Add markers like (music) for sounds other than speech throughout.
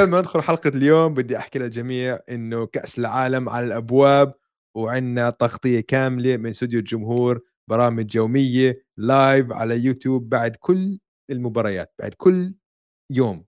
قبل ما ندخل حلقة اليوم بدي أحكي للجميع إنه كأس العالم على الأبواب وعندنا تغطية كاملة من استوديو الجمهور برامج يومية live على يوتيوب بعد كل المباريات بعد كل يوم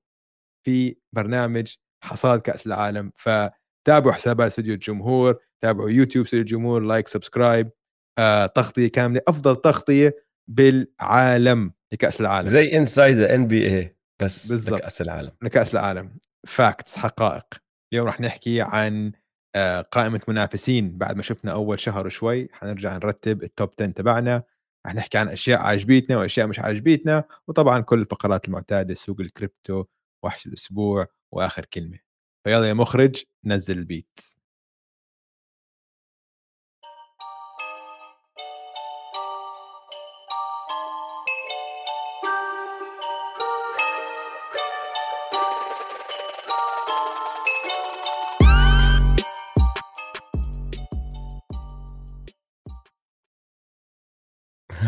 في برنامج حصاد كأس العالم. فتابعوا حسابات استوديو الجمهور تابعوا يوتيوب استوديو الجمهور like subscribe آه، تغطية كاملة أفضل تغطية بالعالم لكأس العالم. زي Inside NBA بس بالضبط. لكأس العالم. لكأس العالم. facts حقائق. اليوم رح نحكي عن آه، قائمة منافسين بعد ما شفنا أول شهر وشوي. حنرجع نرتب ال top 10 تبعنا. رح نحكي عن أشياء عجبتنا وأشياء مش عجبتنا وطبعا كل الفقرات المعتادة سوق الكريبتو وحش الأسبوع وآخر كلمة. فيلا يا مخرج نزل البيت.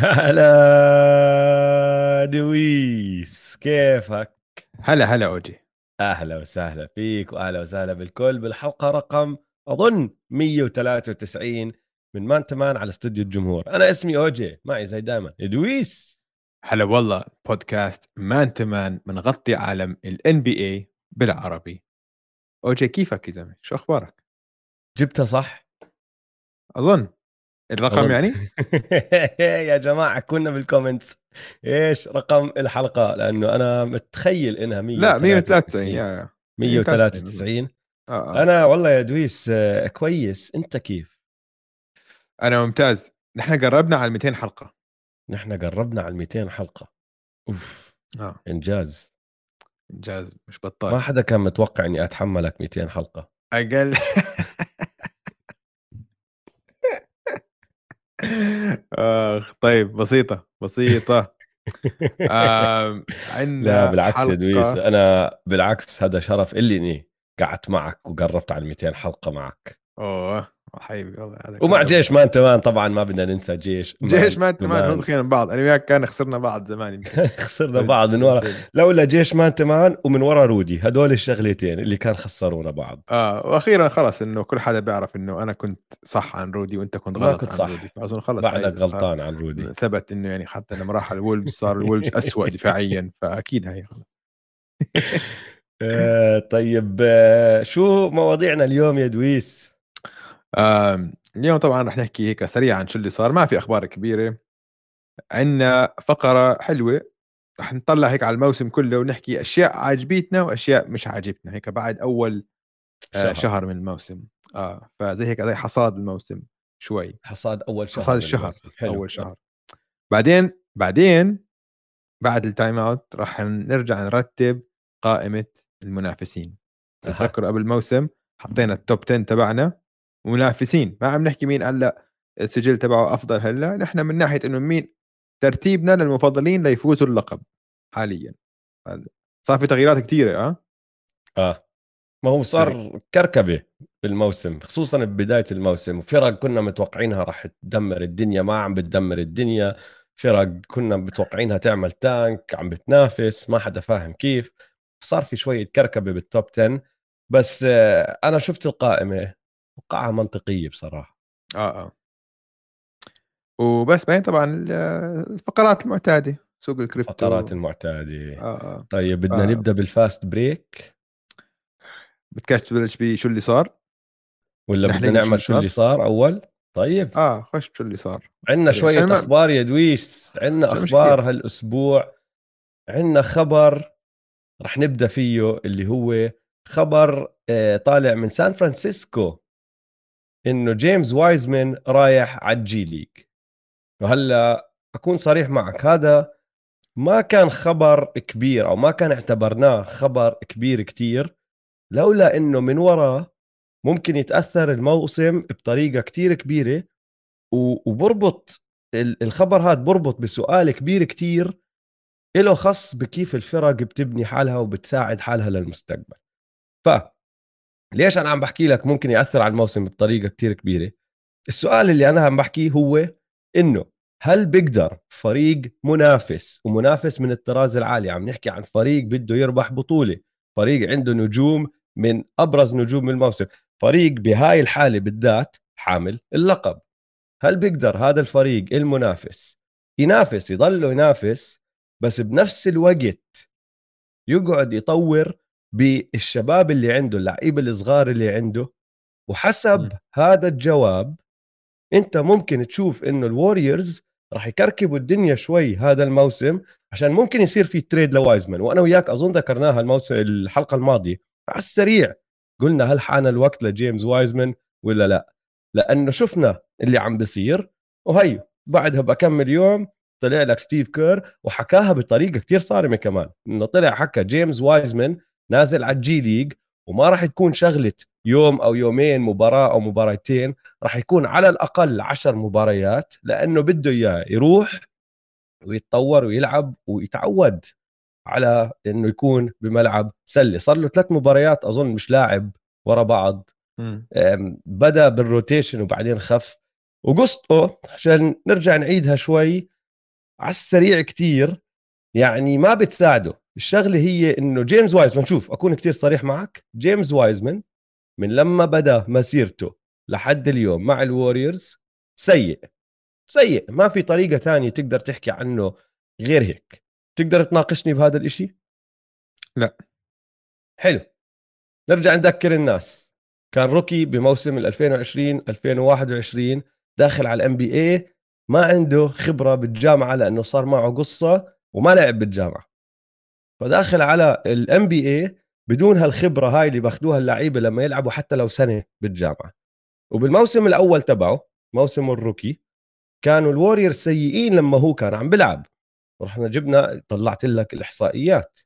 هلا دويس كيفك؟ هلا هلا أوجي. أهلا وسهلا فيك وأهلا وسهلا بالكل. بالحلقة رقم أظن 193 من man to man على استوديو الجمهور. أنا اسمي أوجي معي زي دائما دويس هلا والله بودكاست man to man بنغطي عالم ال NBA بالعربي. أوجي كيفك يا زلمة؟ شو أخبارك؟ جبتها صح؟ أظن. الرقم. يعني؟ (laughs) يا جماعة كنا بالكومنتس إيش رقم الحلقة؟ لأنه أنا متخيل إنها 193 لا 193 يا يا 193 آه آه. أنا والله يا دويس آه، كويس. أنت كيف؟ أنا ممتاز. نحن قربنا على 200 حلقة. نحن قربنا على 200 حلقة. أوف. آه. إنجاز. إنجاز. مش ما بطال. حدا كان متوقع إني اتحملك 200 حلقة. أقل. (laughs) آخ طيب بسيطة بسيطة. (laughs) آم، عندنا لا بالعكس يا حلقة- دويس أنا بالعكس هذا شرف إلي إني قعدت معك وقربت على 200 حلقة معك. أوه. حبيبي والله هذا ومع. جيش man to man طبعا ما بدنا ننسى جيش جيش ما كمان تمان. هم خينا بعض. أنا وياك كان خسرنا بعض زمان يمكن. (laughs) خسرنا بعض من ورا. لولا جيش man to man ومن ورا رودي. هدول الشغلتين اللي كان خسرونا بعض. آه وأخيرا خلص إنه كل حدا بيعرف إنه أنا كنت صح عن رودي وأنت كنت غلط كنت عن صح. رودي. فأظن خلص بعدك غلطان عن رودي. ثبت إنه يعني حتى لما راح ال Wolves صار ال Wolves (laughs) اسوء دفاعيا فأكيد هي (laughs) آه، طيب آه، شو مواضيعنا اليوم يا دويس؟ اليوم طبعا رح نحكي هيك سريعا عن شو اللي صار ما في أخبار كبيرة عندنا فقرة حلوة رح نطلع هيك على الموسم كله ونحكي أشياء عاجبتنا وأشياء مش عاجبتنا هيك بعد أول آه، شهر. شهر من الموسم آه فزي هيك زي حصاد الموسم شوي حصاد أول شهر حصاد الشهر. حلو. أول شهر بعدين بعدين بعد ال time out راح نرجع نرتب قائمة المنافسين. تتذكروا قبل الموسم حطينا ال top 10 تبعنا منافسين ما عم نحكي مين هلأ السجل تبعه أفضل هلأ نحن من ناحية إنه مين ترتيبنا للمفضلين ليفوزوا اللقب حاليا. صار في تغييرات كثيره آه؟ آه. ما هو صار كركبة بالموسم خصوصا ببداية الموسم فرق كنا متوقعينها راح تدمر الدنيا ما عم بتدمر الدنيا فرق كنا متوقعينها تعمل tank عم بتنافس ما حدا فاهم كيف. صار في شوية كركبة بال top 10 بس آه، أنا شفت القائمة وقعها منطقية بصراحة. آه آه. وبس بعدين طبعا ال- الفقرات المعتادة سوق الكريبتو. فقرات المعتادة. آه آه. طيب بدنا آه. نبدأ بال fast break. بودكاست تبلش بشو اللي صار؟ ولا بدنا نعمل شو شو اللي صار؟ أول؟ طيب. آه خش بشو اللي صار. عندنا عشان ما- أخبار يا دويس. عندنا عشان مش أخبار كتير. هالأسبوع. عندنا خبر رح نبدأ فيه اللي هو خبر آه، طالع من سان فرانسيسكو. إنه جيمس وايزمان رايح على الجي ليج وهلا أكون صريح معك هذا ما كان خبر كبير أو ما كان اعتبرناه خبر كبير كتير لولا إنه من وراه ممكن يتأثر الموسم بطريقة كتير كبيرة. و- وبربط ال- الخبر هذا بربط بسؤال كبير كتير له خص بكيف الفرق بتبني حالها وبتساعد حالها للمستقبل. ف ليش أنا عم بحكي لك ممكن يأثر على الموسم بطريقة كتير كبيرة؟ السؤال اللي أنا عم بحكيه هو إنه هل بيقدر فريق منافس ومنافس من الطراز العالي عم نحكي عن فريق بده يربح بطولة فريق عنده نجوم من أبرز نجوم الموسم فريق بهاي الحالة بالذات حامل اللقب. هل بيقدر هذا الفريق المنافس ينافس يضل ينافس بس بنفس الوقت يقعد يطور بالشباب اللي عنده اللعيبه الصغار اللي عنده. وحسب م. هذا الجواب أنت ممكن تشوف إنه الوريورز راح يكركبوا الدنيا شوي هذا الموسم عشان ممكن يصير في trade لوايزمان. وأنا وياك أظن ذكرناها الموسم الحلقة الماضية. على السريع قلنا هل حان الوقت لجيمس وايزمان ولا لا؟ لأنه شفنا اللي عم بيصير. وهي بعدها بكمل يوم طلع لك ستيف كير وحكاها بطريقة كتير صارمة كمان. إنه طلع حكى جيمس وايزمان نازل على الجي ليج وما راح تكون شغلة يوم أو يومين مباراة أو مباراتين راح يكون على الأقل عشر مباريات لأنه بده إياه يروح ويتطور ويلعب ويتعود على إنه يكون بملعب سلة. صار له ثلاث مباريات أظن مش لاعب ورا بعض. بدأ بال rotation وبعدين خف. وقصته عشان نرجع نعيدها شوي على السريع كتير يعني ما بتساعده. الشغلة هي إنه جيمس وايزمان شوف أكون كتير صريح معك. جيمس وايزمان من لما بدأ مسيرته لحد اليوم مع ال Warriors سيء. سيء ما في طريقة تانية تقدر تحكي عنه غير هيك. تقدر تناقشني بهذا الإشي؟ لا. حلو. نرجع نذكر الناس. كان rookie بموسم 2020 2021 داخل على ال NBA ما عنده خبرة بالجامعة لأنه صار معه قصة وما لعب بالجامعة. فداخل على ال NBA بدون هالخبرة هاي اللي باخذوها اللعيبة لما يلعبوا حتى لو سنة بالجامعة. وبالموسم الأول تبعه موسم ال rookie كانوا ال Warriors سيئين لما هو كان عم بيلعب. ورحنا جبنا طلعت لك الإحصائيات.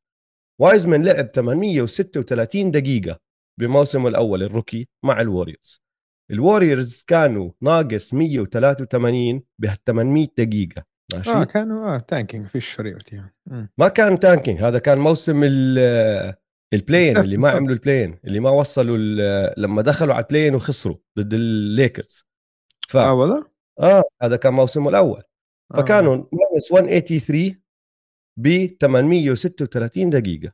وايزمان لعب 836 دقيقة بموسمه الأول ال rookie مع ال Warriors ال Warriors كانوا ناقص 183 ب 800 دقيقة. ماشي. آه كانوا آه tanking فيش فريق وقتها. ما كان tanking هذا كان موسم ال play-in اللي ما عملوا ال play-in اللي ما وصلوا لما دخلوا على ال play-in وخسروا ضد الليكرز ف... آه والله؟ آه هذا كان موسمه الأول. آه. فكانوا ناقص 183 ب 836 دقيقة.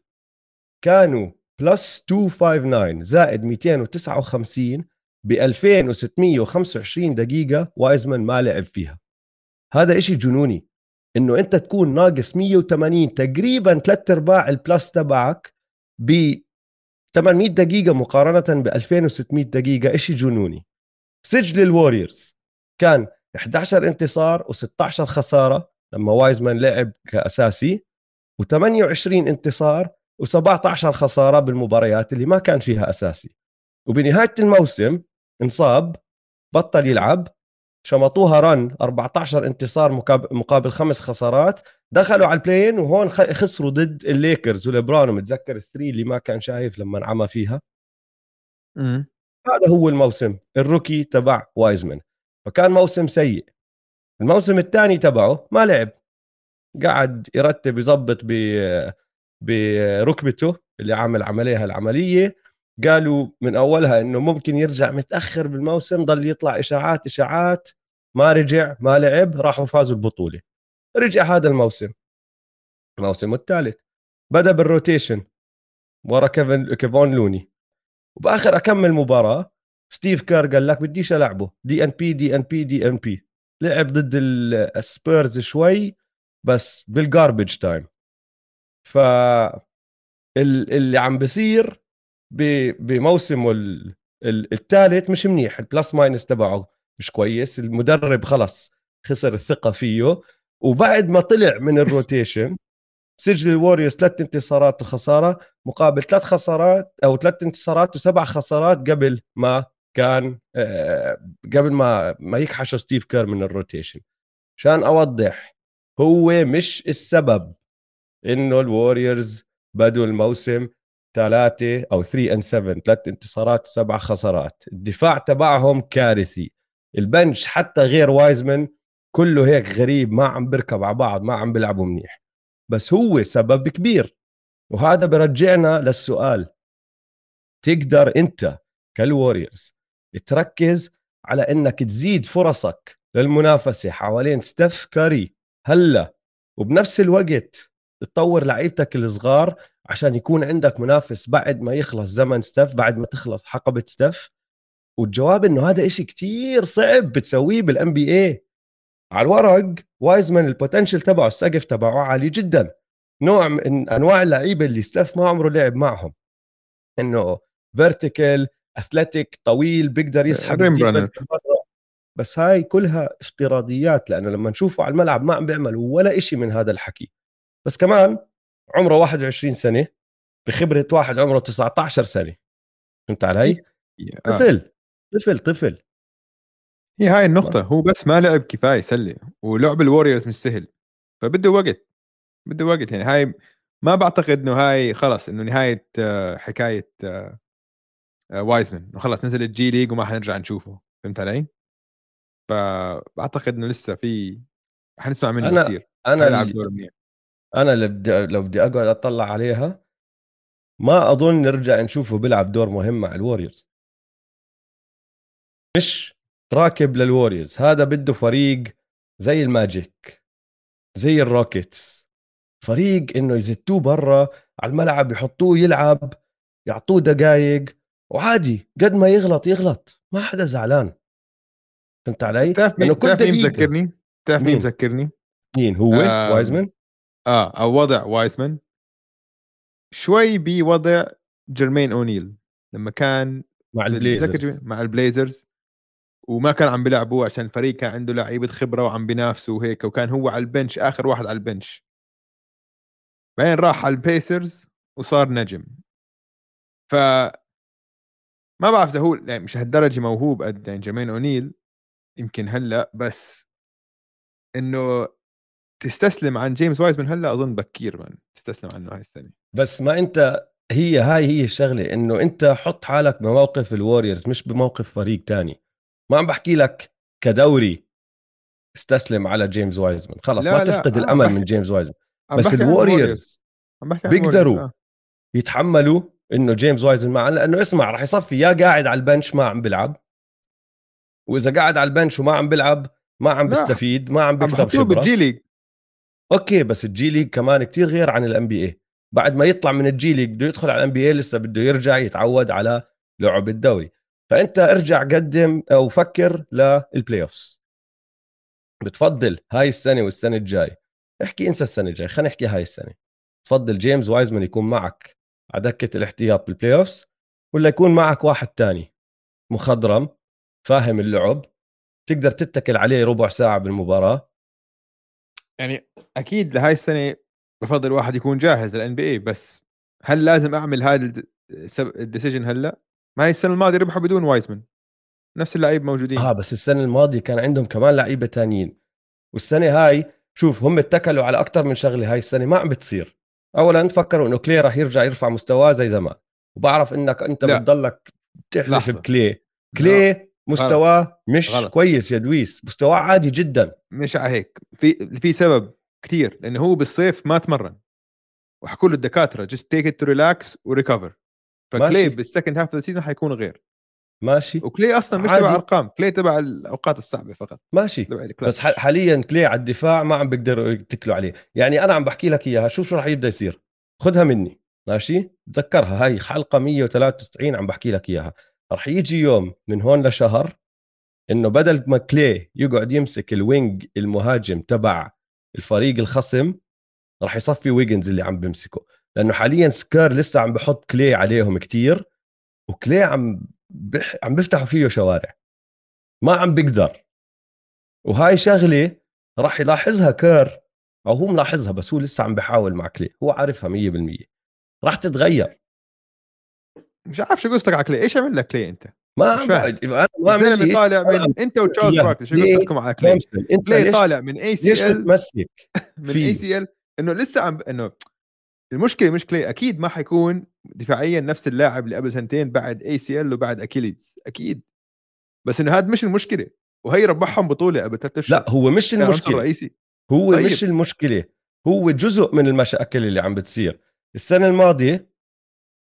كانوا plus 259 زائد 259 ب 2625 دقيقة وايزمان ما لعب فيها. هذا إشي جنوني إنه أنت تكون ناقص 180 تقريبا ثلاث أرباع ال plus تبعك ب 800 دقيقة مقارنة ب 2600 دقيقة إشي جنوني. سجل ال Warriors. كان 11 انتصار و16 خسارة لما وايزمان لعب كأساسي و28 انتصار و17 خسارة بالمباريات اللي ما كان فيها أساسي. وبنهاية الموسم انصاب بطل يلعب شمطوها run 14 انتصار مقابل, خمس خسارات. دخلوا على ال play-in وهون خسروا ضد الليكرز وليبرون ومتذكر ال three اللي ما كان شايف لما انعمى فيها. م. هذا هو الموسم ال rookie تبع وايزمان فكان موسم سيء. الموسم الثاني تبعه ما لعب. قعد يرتب يظبط ب بركبته اللي عامل عمليها العملية. قالوا من أولها إنه ممكن يرجع متأخر بالموسم ضل يطلع إشاعات إشاعات ما رجع ما لعب راحوا فازوا البطولة. رجع هذا الموسم. الموسم الثالث. بدأ بال rotation ورا كيفن كيفون لوني. وبآخر أكمل مباراة ستيف كار قال لك بديش ألعبه. دي إن بي دي إن بي دي إن بي. لعب ضد السبيرز شوي بس بال garbage time ف اللي عم بصير بموسمه الثالث مش منيح ال plus minus تبعه مش كويس المدرب خلص خسر الثقة فيه وبعد ما طلع من ال rotation سجل الوريورز ثلاث انتصارات وخسارة مقابل ثلاث خسارات أو ثلاث انتصارات وسبع خسارات قبل ما كان آه، قبل ما ما يكحشوا ستيف كير من ال rotation. عشان أوضح هو مش السبب إنه الوريورز بدوا الموسم ثلاثة أو 3 and 7 ثلاث انتصارات وسبع خسارات. الدفاع تبعهم كارثي. ال bench حتى غير وايزمن كله هيك غريب ما عم بركب على بعض ما عم بيلعبوا منيح. بس هو سبب كبير. وهذا برجعنا للسؤال. تقدر أنت كالوريورز تركز على إنك تزيد فرصك للمنافسة حوالين ستيف كاري هلأ. وبنفس الوقت تطور لعيبتك الصغار عشان يكون عندك منافس بعد ما يخلص زمن ستيف بعد ما تخلص حقبة ستيف. والجواب إنه هذا إشي كتير صعب بتسويه بال NBA على الورق وايزمان ال potential تبعه السقف تبعه عالي جدا. نوع من أنواع اللعيبة اللي ستيف ما عمره لعب معهم. إنه vertical athletic طويل بيقدر يسحب بس هاي كلها افتراضيات لأنه لما نشوفه على الملعب ما عم بيعمل ولا إشي من هذا الحكي. بس كمان عمره 21 سنة بخبرة واحد عمره 19 سنة. فهمت علي؟ آه. طفل طفل طفل. هي هاي النقطة. هو بس ما لعب كفاية سلة ولعب الوريورز مش سهل. فبده وقت بده وقت. يعني هاي ما بعتقد إنه هاي خلص إنه نهاية آه، حكاية وايزمان آه، إنه خلص نزل الجي ليج وما حنرجع نشوفه. فهمت علي؟ فبعتقد إنه لسه في حنسمع منه أنا كثير أنا اللي أنا اللي بدي لو بدي أقعد أطلع عليها ما أظن نرجع نشوفه بيلعب دور مهم مع الوريورز مش راكب للوريورز هذا بده فريق زي الماجيك زي الروكيتس فريق إنه يزتوه برا على الملعب يحطوه يلعب يعطوه دقائق وعادي قد ما يغلط يغلط ما حدا زعلان فهمت علي؟ تعرف مين مذكرني؟ تعرف مين مذكرني؟ مين هو؟ آه وايزمان؟ آه أو وضع وايزمان شوي بوضع جيرمين أونيل لما كان مع البليزرز مع البليزرز وما كان عم بيلعبوا عشان الفريق كان عنده لعيبة خبرة وعم بينافسوا وهيك وكان هو على ال bench آخر واحد على ال bench بعدين راح على البيسرز وصار نجم. ف ما بعرف إذا هو يعني مش هالدرجة موهوب قد يعني جيرمين أونيل يمكن هلأ بس إنه تستسلم عن جيمس وايزمان هلأ أظن بكير من تستسلم عنه هاي السنة بس ما أنت هي هاي هي الشغلة إنه أنت حط حالك بموقف الوريورز مش بموقف فريق تاني. ما عم بحكي لك كدوري استسلم على جيمس وايزمان خلص ما تفقد لا. الأمل من جيمس وايزمان بس الوريورز بيقدروا آه. يتحملوا إنه جيمس وايزمان معه لأنه اسمع راح يصفي يا قاعد على ال bench ما عم بيلعب. وإذا قاعد على ال bench وما عم بيلعب ما عم بيستفيد ما عم بيكسب خبرة. بالجي ليج أوكي بس الجي ليج كمان كتير غير عن ال NBA بعد ما يطلع من الجي ليج بده يدخل على ال NBA لسه بده يرجع يتعود على لعب الدوري. فأنت ارجع قدم أو فكر لل playoffs بتفضل هاي السنة والسنة الجاي. احكي أنسى السنة الجاي خلينا نحكي هاي السنة. تفضل جيمس وايزمان يكون معك على دكة الاحتياط بال playoffs ولا يكون معك واحد تاني مخضرم فاهم اللعب تقدر تتكل عليه ربع ساعة بالمباراة يعني أكيد لهاي السنة بفضل واحد يكون جاهز للان بي اي بس هل لازم أعمل هذا ال decision هلأ؟ ما هي السنة الماضية ربحوا بدون وايزمان نفس اللعيب موجودين. آه بس السنة الماضية كان عندهم كمان لعيبة تانيين والسنة هاي شوف هم اتكلوا على أكثر من شغلة هاي السنة ما عم بتصير. اولا فكروا إنه كلاي راح يرجع يرفع مستواه زي زمان وبعرف إنك أنت بتضلك تحلف بكلاي كلاي مستواه مش غلط. كويس يا دويس. مستواه عادي جدا. مش على هيك في في سبب كثير لأنه هو بالصيف ما تمرن. وحكوا له الدكاترة just take it to relax and recover فكلاي بال second half of season حيكون غير. ماشي. وكلاي أصلا مش تبع أرقام كلاي تبع الأوقات الصعبة فقط. ماشي. بس حاليا كلاي على الدفاع ما عم بيقدروا يتكلوا عليه. يعني أنا عم بحكي لك إياها شوف شو راح يبدأ يصير. خذها مني. ماشي؟ تذكرها هاي حلقة 193 عم بحكي لك إياها. راح يجي يوم من هون لشهر إنه بدل ما كلاي يقعد يمسك ال wing المهاجم تبع الفريق الخصم راح يصفي ويجنز اللي عم بمسكه لأنه حاليا سكار لسه عم بحط كلاي عليهم كتير وكلاي عم بح... عم بيفتحوا فيه شوارع. ما عم بيقدر. وهاي شغلة راح يلاحظها كير أو هو ملاحظها بس هو لسه عم بحاول مع كلاي. هو عارفها 100% راح تتغير. مش عارف شو قصتك على كلاي إيش عمل لك كلاي أنت؟ ما مش فاهم. الزلمه طالع من أنت وتشارلز باركلي شو قصتكم على كلاي أنت كلاي طالع من ACL بتمسك من ACL إنه لسه عم إنه المشكلة مش كلاي أكيد ما حيكون دفاعيا نفس اللاعب اللي قبل سنتين بعد ACL وبعد Achilles أكيد. بس إنه هذا مش المشكلة. وهي ربحهم بطولة قبل ثلاث أشهر. لا هو مش المشكلة. رئيسي. هو طيب. مش المشكلة. هو جزء من المشاكل اللي عم بتصير. السنة الماضية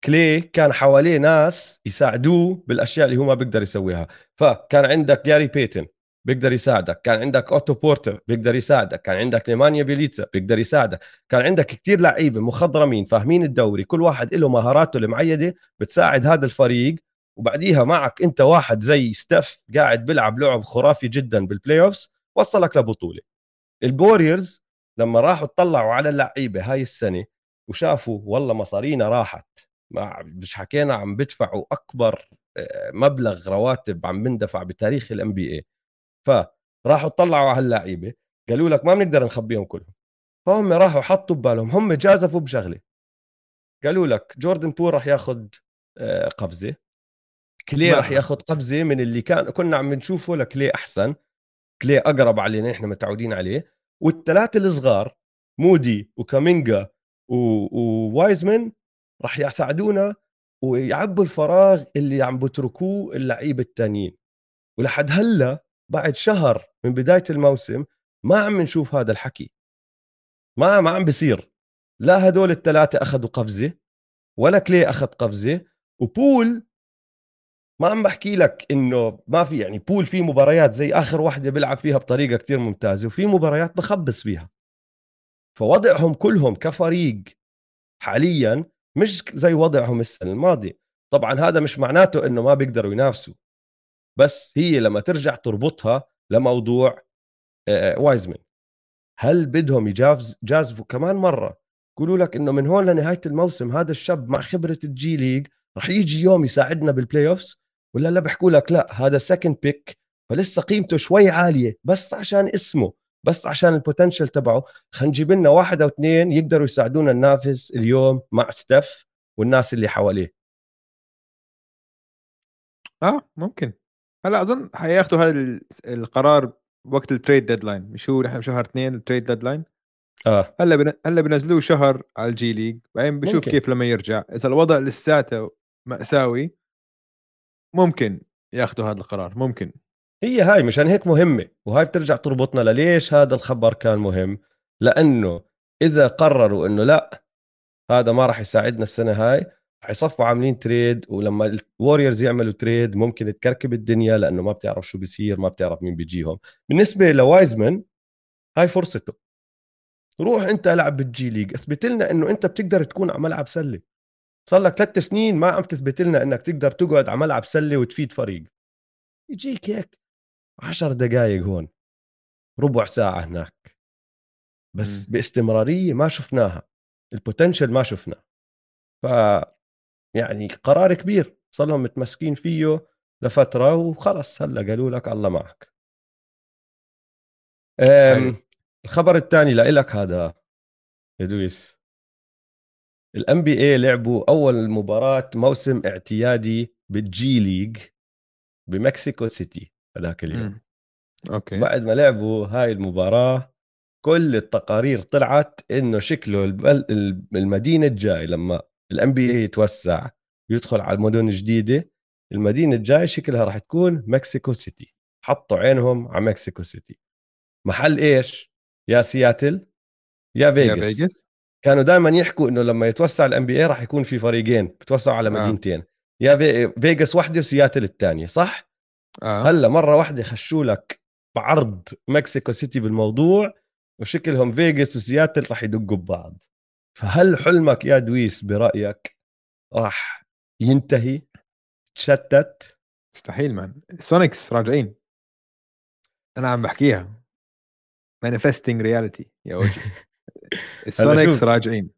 كلي كان حواليه ناس يساعدوه بالأشياء اللي هو ما بيقدر يسويها. فكان عندك جاري بيتن بيقدر يساعدك كان عندك أوتو بورتر بيقدر يساعدك كان عندك نيمانيا بيليتسا بيقدر يساعدك كان عندك كتير لعيبة مخضرمين فاهمين الدوري كل واحد له مهاراته المعينة بتساعد هذا الفريق وبعديها معك أنت واحد زي ستيف قاعد بيلعب لعب خرافي جدا بال playoffs وصلك لبطولة. ال Warriors لما راحوا اطلعوا على اللعيبة هاي السنة وشافوا والله مصارينا راحت. مش حكينا عم بدفعوا أكبر مبلغ رواتب عم بندفع بتاريخ ال NBA فراحوا طلعوا على اللعيبه قالوا لك ما بنقدر نخليهم كلهم. فهم راحوا حطوا ببالهم هم جازفوا بشغلة. قالوا لك جوردن بول راح ياخذ قفزة. كلي راح ياخذ قفزة من اللي كان كنا عم نشوفه لكلي أحسن. كلي أقرب علينا إحنا متعودين عليه. والثلاثة الصغار مودي وكامينجا ووايزمان راح يساعدونا ويعبوا الفراغ اللي عم بتركوه اللعيبة التانيين. ولحد هلأ بعد شهر من بداية الموسم ما عم نشوف هذا الحكي. ما ما عم بيصير. لا هدول الثلاثة أخذوا قفزة ولا كلي أخذ قفزة وبول ما عم بحكي لك إنه ما في يعني بول في مباريات زي آخر واحدة بيلعب فيها بطريقة كتير ممتازة وفي مباريات بخبص فيها. فوضعهم كلهم كفريق حاليا مش زي وضعهم السنة الماضيه طبعا هذا مش معناته إنه ما بيقدروا ينافسوا بس هي لما ترجع تربطها لموضوع وايزمان هل بدهم يجاز جازفوا كمان مرة؟ يقولوا لك إنه من هون لنهاية الموسم هذا الشاب مع خبرة الجي ليج رح يجي يوم يساعدنا بال playoffs ولا لا بيحكوا لك لا هذا second pick فلسه قيمته شوي عالية بس عشان اسمه. بس عشان ال potential تبعه خلينا نجيب لنا واحد أو اثنين يقدروا يساعدونا ننافس اليوم مع ستيف والناس اللي حواليه. آه ممكن. هلا أظن حياخذوا هذا القرار وقت ال trade deadline مش هو نحن شهر اثنين ال trade deadline آه. هلا بن... هلا بنزلوه شهر على الجي ليج بعدين بشوف ممكن. كيف لما يرجع. إذا الوضع لساته مأساوي ممكن ياخذوا هذا القرار ممكن. هي هاي مشان هيك مهمة وهاي بترجع تربطنا لليش هذا الخبر كان مهم؟ لأنه إذا قرروا إنه لا هذا ما راح يساعدنا السنة هاي رح يصفوا عاملين trade ولما ال Warriors يعملوا trade ممكن تكركب الدنيا لأنه ما بتعرف شو بيصير ما بتعرف مين بيجيهم. بالنسبة لوايزمان هاي فرصته. روح أنت العب بالجي ليج أثبت لنا إنه أنت بتقدر تكون على ملعب سلة. صار لك ثلاث سنين ما عم تثبت لنا إنك تقدر تقعد على ملعب سلة وتفيد فريق. يجيك هيك. عشر دقائق هون ربع ساعة هناك. بس م. باستمرارية ما شفناها البوتنشل ما شفناه ف يعني قرار كبير صار لهم متمسكين فيه لفترة وخلص هلأ قالوا لك الله معك. الخبر الثاني لإلك هذا يا دويس. ال NBA لعبوا أول مباراة موسم اعتيادي بالجي ليج بمكسيكو سيتي. هذاك اليوم م. okay بعد ما لعبوا هاي المباراة كل التقارير طلعت إنه شكله المدينة الجاي لما ال NBA يتوسع ويدخل على المدن الجديدة المدينة الجاي شكلها راح تكون مكسيكو سيتي حطوا عينهم على مكسيكو سيتي محل إيش يا سياتل يا فيغاس, يا. كانوا دائما يحكوا إنه لما يتوسع ال NBA راح يكون في فريقين بتوسعوا على آه. مدينتين آه. يا فيغاس وحدة وسياتل الثانية صح؟ آه. هلأ مرة واحدة خشوا لك بعرض مكسيكو سيتي بالموضوع وشكلهم فيغاس وسياتل راح يدقوا ببعض. فهل حلمك يا دويس برأيك راح ينتهي؟ تشتت؟ مستحيل man Sonics راجعين. أنا عم بحكيها. manifesting reality يا وجه (laughs) (laughs) ال Sonics راجعين.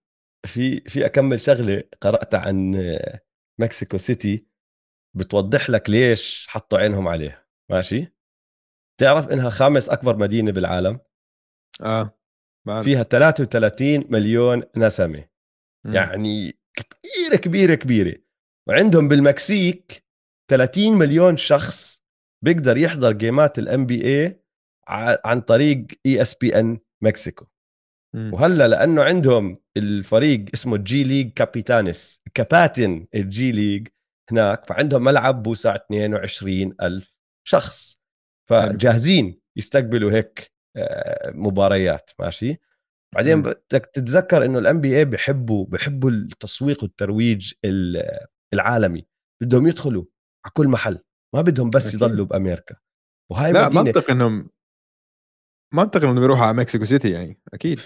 في في أكمن شغلة قرأتها عن مكسيكو سيتي. بتوضح لك ليش حطوا عينهم عليه ماشي؟ تعرف إنها خامس أكبر مدينة بالعالم؟ آه بعرف. فيها 33 مليون نسمة. م. يعني كبيرة كبيرة كبيرة. وعندهم بالمكسيك 30 مليون شخص بيقدر يحضر جيمات ال NBA عن طريق ESPN Mexico. وهلأ لأنه عندهم الفريق اسمه G League Capitanes كباتن الجي ليج هناك فعندهم ملعب بوسع 22 ألف شخص. فجاهزين يستقبلوا هيك آه، مباريات ماشي؟ بعدين بدك تتذكر إنه ال NBA بحبوا بحبوا التسويق والترويج العالمي. بدهم يدخلوا على كل محل. ما بدهم بس أكيد. يضلوا بأمريكا. وهاي لا منطق انهم منطق انهم يروحوا على مكسيكو سيتي يعني أكيد.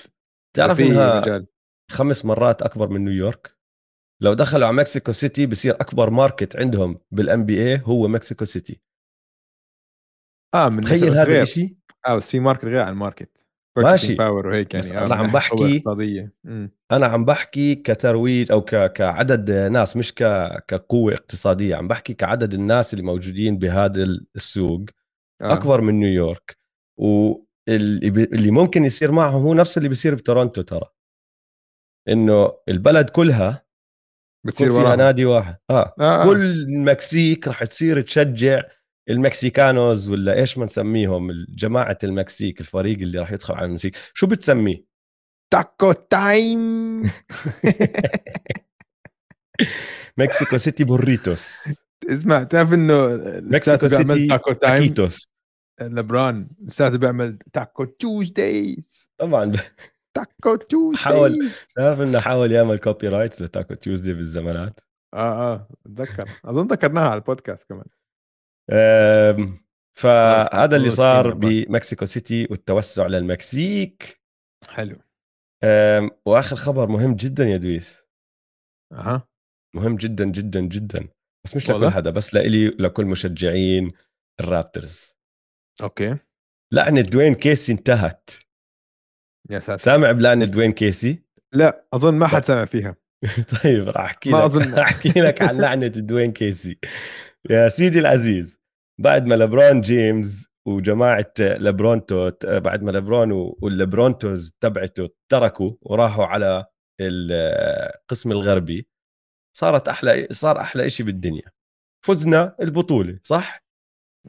تعرف إنها مجال. خمس مرات أكبر من نيويورك؟ لو دخلوا على مكسيكو سيتي بصير أكبر market عندهم بال NBA هو مكسيكو سيتي آه من تخيل هذا. الشيء آه بس في market غير عن ال market ماشي. power وهيك يعني آه عم من بحكي-. أنا عم بحكي كترويج أو ك... كعدد ناس مش ك... كقوة اقتصادية عم بحكي كعدد الناس اللي موجودين بهذا السوق آه. أكبر من نيويورك واللي. اللي ممكن يصير معهم هو نفس اللي بيصير بتورونتو ترى إنه البلد كلها بتصير فيها. نادي واحد. آه, آه. آه. كل المكسيك رح تصير تشجع ال Mexicanos ولا إيش ما نسميهم؟ جماعة المكسيك الفريق اللي راح يدخل على المكسيك. شو بتسميه؟ taco time. (laughs) مكسيكو سيتي burritos. اسمع تعرف إنه مكسيكو سيتي taco time؟ taquitos لبران لساته بيعمل Taco Tuesdays طبعا. Taco حاول. Tuesdays تعرف إنه حاول يعمل copyrights ل Taco Tuesday بالزمانات آه آه أتذكر. أظن ذكرناها على البودكاست كمان. فهذا اللي صار بمكسيكو سيتي والتوسع للمكسيك. حلو. وآخر خبر مهم جدا يا دويس. أها. مهم جدا جدا جدا. بس مش لكل؟ حدا بس لإلي ولكل مشجعين الرابترز. okay. لعنة دوين كيسي انتهت. يا ساتر. سامع بلعنة دوين كيسي؟ لا أظن ما حد سمع فيها. (laughs) طيب راح أحكي ما لك. راح أحكي لك عن (laughs) لعنة دوين كيسي. يا سيدي العزيز بعد ما لبرون جيمس وجماعة لبرونتو بعد ما لبرون واللبرونتوز تبعته تركوا وراحوا على القسم الغربي صارت أحلى صار أحلى شيء بالدنيا. فزنا البطولة صح؟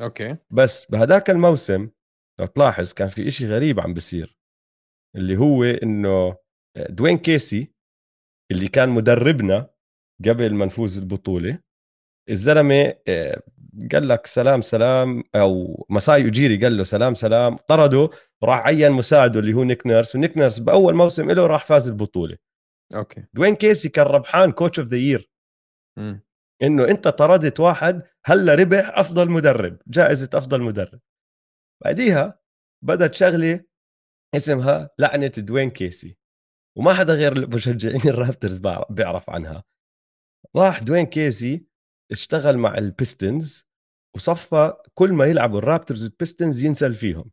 أوكي. بس بهداك الموسم لو تلاحظ كان في إشي غريب عم بصير اللي هو إنه دوين كيسي اللي كان مدربنا قبل ما نفوز البطولة الزلمة آه، قال لك سلام سلام أو مساي أجيري قال له سلام سلام طرده وراح عين مساعده اللي هو نيك نيرس ونيك نيرس بأول موسم له راح فاز البطولة. okay. دوين كيسي كان ربحان coach of the year. إنه أنت طردت واحد هلأ ربح أفضل مدرب جائزة أفضل مدرب. بعديها بدت شغلة اسمها لعنة دوين كيسي. وما حدا غير مشجعين (laughs) الرابترز بيعرف عنها. راح دوين كيسي اشتغل مع البيستنز وصفى كل ما يلعبوا الرابترز والبيستنز ينزل فيهم.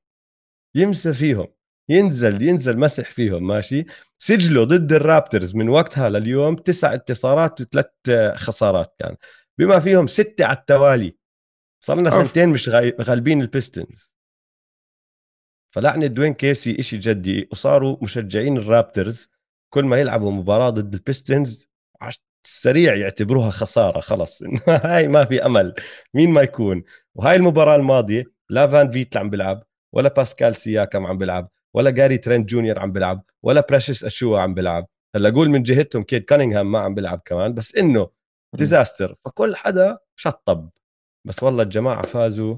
يمسح فيهم ينزل ينزل مسح فيهم ماشي؟ سجله ضد الرابترز من وقتها لليوم تسع انتصارات وثلاث خسارات كان. بما فيهم ستة على التوالي. صار لنا. سنتين مش غالبين البيستنز. فلعنة دوين كيسي إشي جدي وصاروا مشجعين الرابترز كل ما يلعبوا مباراة ضد البيستنز سريع يعتبروها خسارة خلص (laughs) هاي ما في أمل. مين ما يكون؟ وهاي المباراة الماضية لا فان فيت عم بيلعب ولا باسكال سياكم عم بيلعب ولا جاري ترينت جونيور عم بيلعب ولا بريشس أشوا عم بيلعب. هلأ قول من جهتهم كيد كانينغهام ما عم بيلعب كمان بس إنه disaster. فكل حدا شطب. بس والله الجماعة فازوا.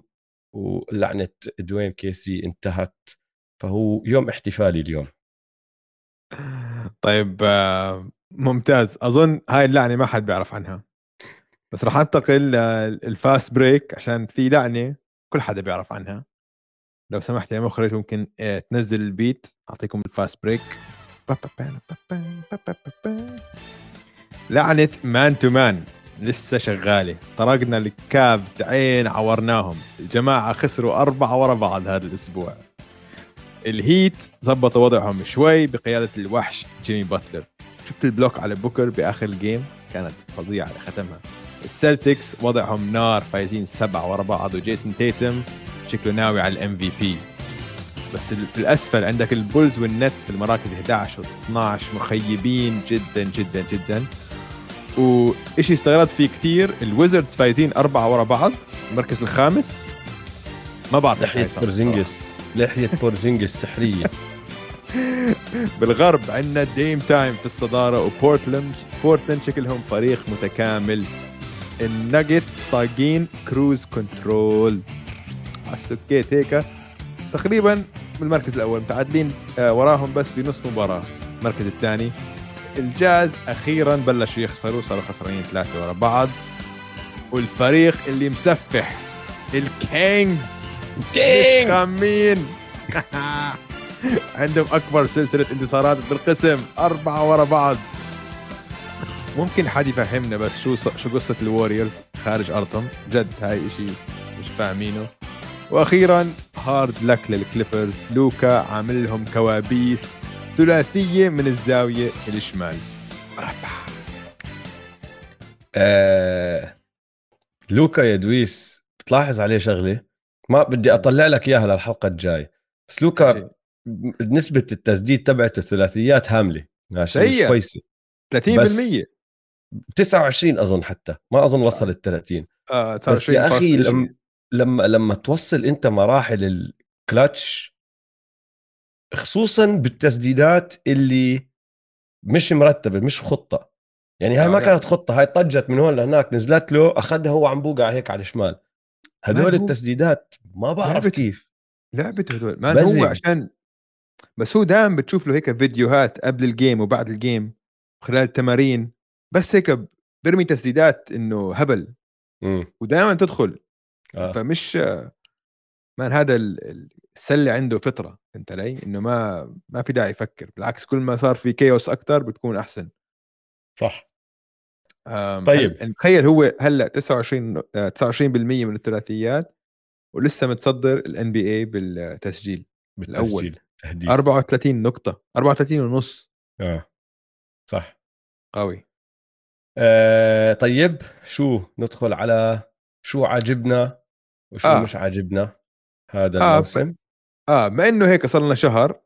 ولعنة دوين كيسي انتهت فهو يوم احتفالي اليوم. طيب آه، ممتاز. أظن هاي اللعنة ما حد بيعرف عنها. بس راح أنتقل لل fast break عشان في لعنة كل حدا بيعرف عنها. لو سمحت يا مخرج ممكن آه، تنزل ال beat. أعطيكم ال fast break. (laughs) لعنة man to man. لسه شغالة. طرقنا الكافز عين عورناهم. الجماعه خسروا أربعة ورا بعض هذا الأسبوع. الهيت زبطوا وضعهم شوي بقيادة الوحش جيمي باتلر. شفت ال block على بوكر بآخر ال game كانت فظيعة اللي ختمها السلتكس وضعهم نار فايزين سبعة ورا بعض وجيسون تيتم شكله ناوي على ال MVP بس في الأسفل عندك البولز والنتس في المراكز 11 و12 مخيبين جدا جدا جدا. وإشي استغربت فيه كتير الويزردز فايزين أربعة ورا بعض المركز الخامس. ما بعرف هيصير بورزينجس. لحية بورزينجس سحرية. (laughs) بالغرب عندنا Dame Time في الصدارة وبورتلاند بورتلاند شكلهم فريق متكامل. الناجتس طاقين cruise control. على السكيت هيك. تقريبا بالمركز الأول متعادلين آه، وراهم بس بنص مباراة. المركز الثاني الجاز. أخيرا بلشوا يخسروا صاروا خسرانين ثلاثة ورا بعض. والفريق اللي مسفح الكينجز. كينجز! خامين. (laughs) عندهم أكبر سلسلة انتصارات بالقسم. أربعة ورا بعض. ممكن حد يفهمنا بس شو شو قصة الوريورز خارج أرضهم؟ جد هاي إشي مش فاهمينه. وأخيرا hard luck للكليبرز. لوكا عامل لهم كوابيس. ثلاثيه من الزاوية الشمال. آه... لوكا يا دويس بتلاحظ عليه شغلة؟ ما بدي أطلع لك إياها للحلقة الجاي. بس لوكا نسبة التسديد تبعته ثلاثيات هاملة. شيء كويسة. 30% 29 أظن حتى. ما أظن وصل ال 30 آه 29 بس يا أخي لما لما لما توصل أنت مراحل الكلتش خصوصا بالتسديدات اللي مش مرتبة مش خطة. يعني هاي ما كانت خطة هاي طجت من هون لهناك نزلت له أخذها هو عم بوقع هيك على الشمال. هدول التسديدات ما بعرف لعبت كيف. لعبته هدول ما هو عشان بس هو دائما بتشوف له هيك فيديوهات قبل ال game وبعد ال game خلال التمارين بس هيك برمي تسديدات إنه هبل. ودائما تدخل. آه. فمش man هذا السله عنده فطرة انت علي؟ إنه ما ما في داعي يفكر بالعكس كل ما صار في chaos أكثر بتكون أحسن. صح. طيب. تخيل هو هلأ 29 29% من الثلاثيات ولسه متصدر الان بي اي بالتسجيل بالتسجيل تهديد. 34 نقطة 34 ونص. آه صح. قوي. آه طيب شو ندخل على شو عاجبنا وشو آه. مش عاجبنا؟ هذا آه الموسم آه بما إنه هيك صار لنا شهر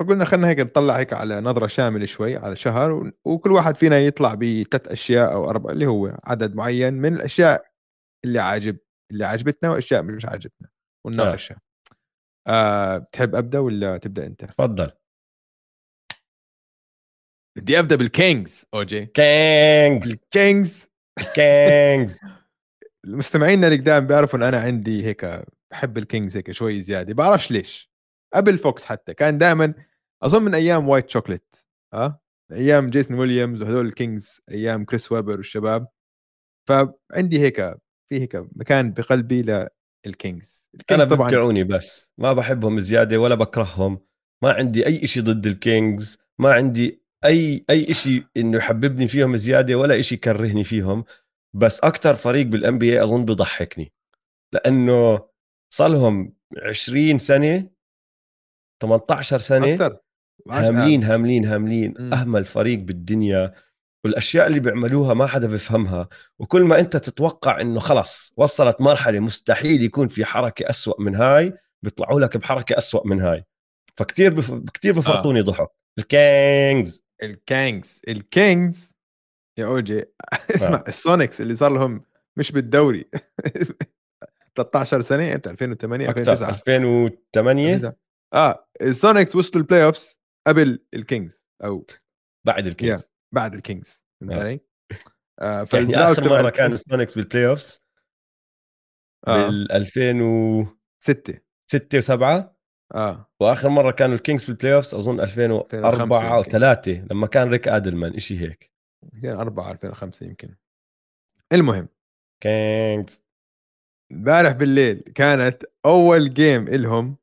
فقلنا خلينا هيك نطلع هيك على نظرة شاملة شوي على شهر وكل واحد فينا يطلع بثلاث أشياء أو أربع اللي هو عدد معين من الأشياء اللي عاجب اللي عجبتنا وأشياء مش عاجبتنا ونناقشها آه. آه. تحب أبدأ ولا تبدأ أنت؟ تفضل. بدي أبدأ بالكينجز أوجي. كينجز. الكينجز كينجز. (laughs) المستمعين اللي قدام بيعرفوا إن أنا عندي هيك بحب الكينجز هيك شوي زيادة بعرفش ليش. قبل فوكس حتى كان دائما أظن من أيام White Chocolate آه؟ أيام جيسون ويليامز وهذول الكينجز أيام كريس ويبر والشباب. فعندي هيك في هيك مكان بقلبي للكينجز. أنا طبعا بس ما بحبهم زيادة ولا بكرههم. ما عندي أي شيء ضد الكينجز ما عندي أي أي شيء إنه يحببني فيهم زيادة ولا شيء يكرهني فيهم. بس أكثر فريق بال NBA أظن بضحكني لأنه صار لهم 20 سنة 18 سنة أكثر هاملين هاملين هاملين. أهمل فريق بالدنيا. والأشياء اللي بيعملوها ما حدا بيفهمها. وكل ما أنت تتوقع إنه خلص وصلت مرحلة مستحيل يكون في حركة أسوأ من هاي بيطلعوا لك بحركة أسوأ من هاي. فكتير بف... كتير بفرطوني آه. ضحك. الكينجز. الكينجز. ال Kings. يا أوجي. (laughs) اسمع آه. ال Sonics اللي صار لهم مش بالدوري. (laughs) 13 سنة إمتى 2008 2009 2008 آه ال Sonics وصلوا ال playoffs قبل ال Kings أو بعد ال Kings. Yeah. بعد ال Kings فهمت آه. علي؟ آه يعني آخر مرة كانوا السونيكس بال playoffs آه. بال 2006 6 و7 آه. وآخر مرة كانوا ال Kings في ال playoffs اظن 2004 أو 3 لما كان ريك ادلمان شيء هيك. 2004 2005 يمكن. المهم. Kings. امبارح بالليل كانت أول game إلهم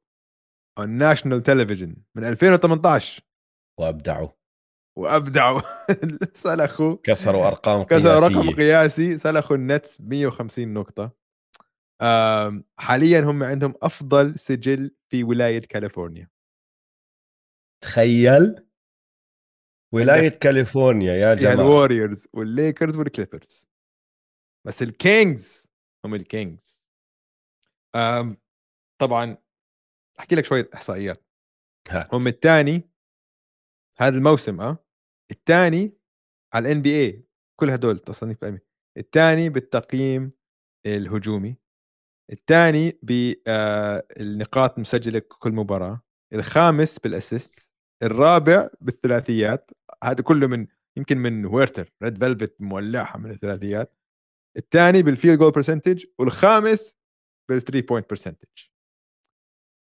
on national television من 2018 وأبدعوا. وأبدعوا. (laughs) سلخوا. كسروا أرقام كسروا رقم قياسي. سلخوا ال Nets 150 نقطة. حاليا هم عندهم أفضل سجل في ولاية كاليفورنيا. تخيل. ولاية كاليفورنيا يا جماعة. ال Warriors والليكرز وال Clippers بس ال Kings هم ال Kings طبعا أحكي لك شوية إحصائيات. هات. هم الثاني هذا الموسم آه الثاني على ال NBA كل هدول تصنيف الثاني بالتقييم الهجومي الثاني بالنقاط مسجلة كل مباراة الخامس بال assist الرابع بالثلاثيات هذا كله من يمكن من هيرتر Red Velvet مولعها من الثلاثيات. الثاني بال field goal percentage والخامس بال three point percentage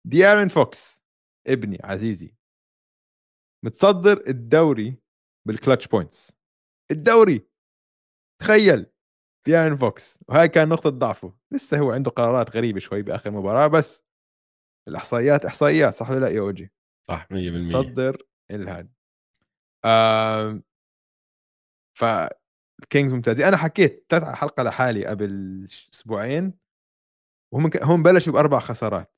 ديارن فوكس ابني عزيزي متصدر الدوري بال clutch points الدوري تخيل ديارن فوكس. وهاي كان نقطة ضعفه. لسه هو عنده قرارات غريبة شوي بآخر مباراة بس الإحصائيات إحصائيات صح ولا لا يا أوجي؟ صح 100% تصدر الهاد آه فال Kings ممتازين أنا حكيت حلقة لحالي قبل أسبوعين وهم ك... هم بلشوا بأربع خسارات.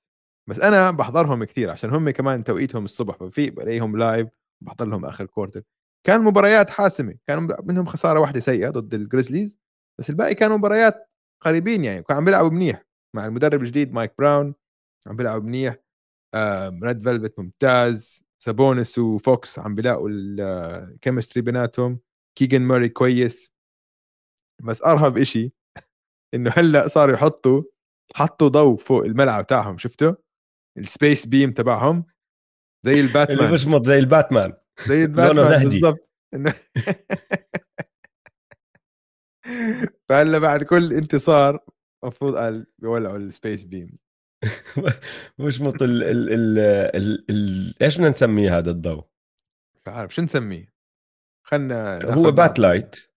بس أنا بحضرهم كثير عشان هم كمان توقيتهم الصبح ففي بلاقيهم live بحضر لهم آخر quarter كان مباريات حاسمة كان منهم خسارة واحدة سيئة ضد ال Grizzlies بس الباقي كانوا مباريات قريبين يعني كانوا عم بيلعبوا منيح مع المدرب الجديد مايك براون عم بيلعبوا منيح Red Velvet ممتاز سابونس وفوكس عم بيلاقوا ال chemistry بيناتهم كيجن موري كويس. بس أرهب إشي إنه هلأ صاروا يحطوا حطوا ضوء فوق الملعب تاعهم شفته ال space beam تبعهم زي (laughs) الباتمان. اللي بشمط زي الباتمان. زي (laughs) الباتمان بالضبط. (laughs) فهلأ بعد كل انتصار المفروض قال بيولعوا السبيس بيم مش مط ال ال ال ال ال إيش بدنا نسميه هذا الضوء؟ مش عارف شو نسميه؟ خلنا هو بات لايت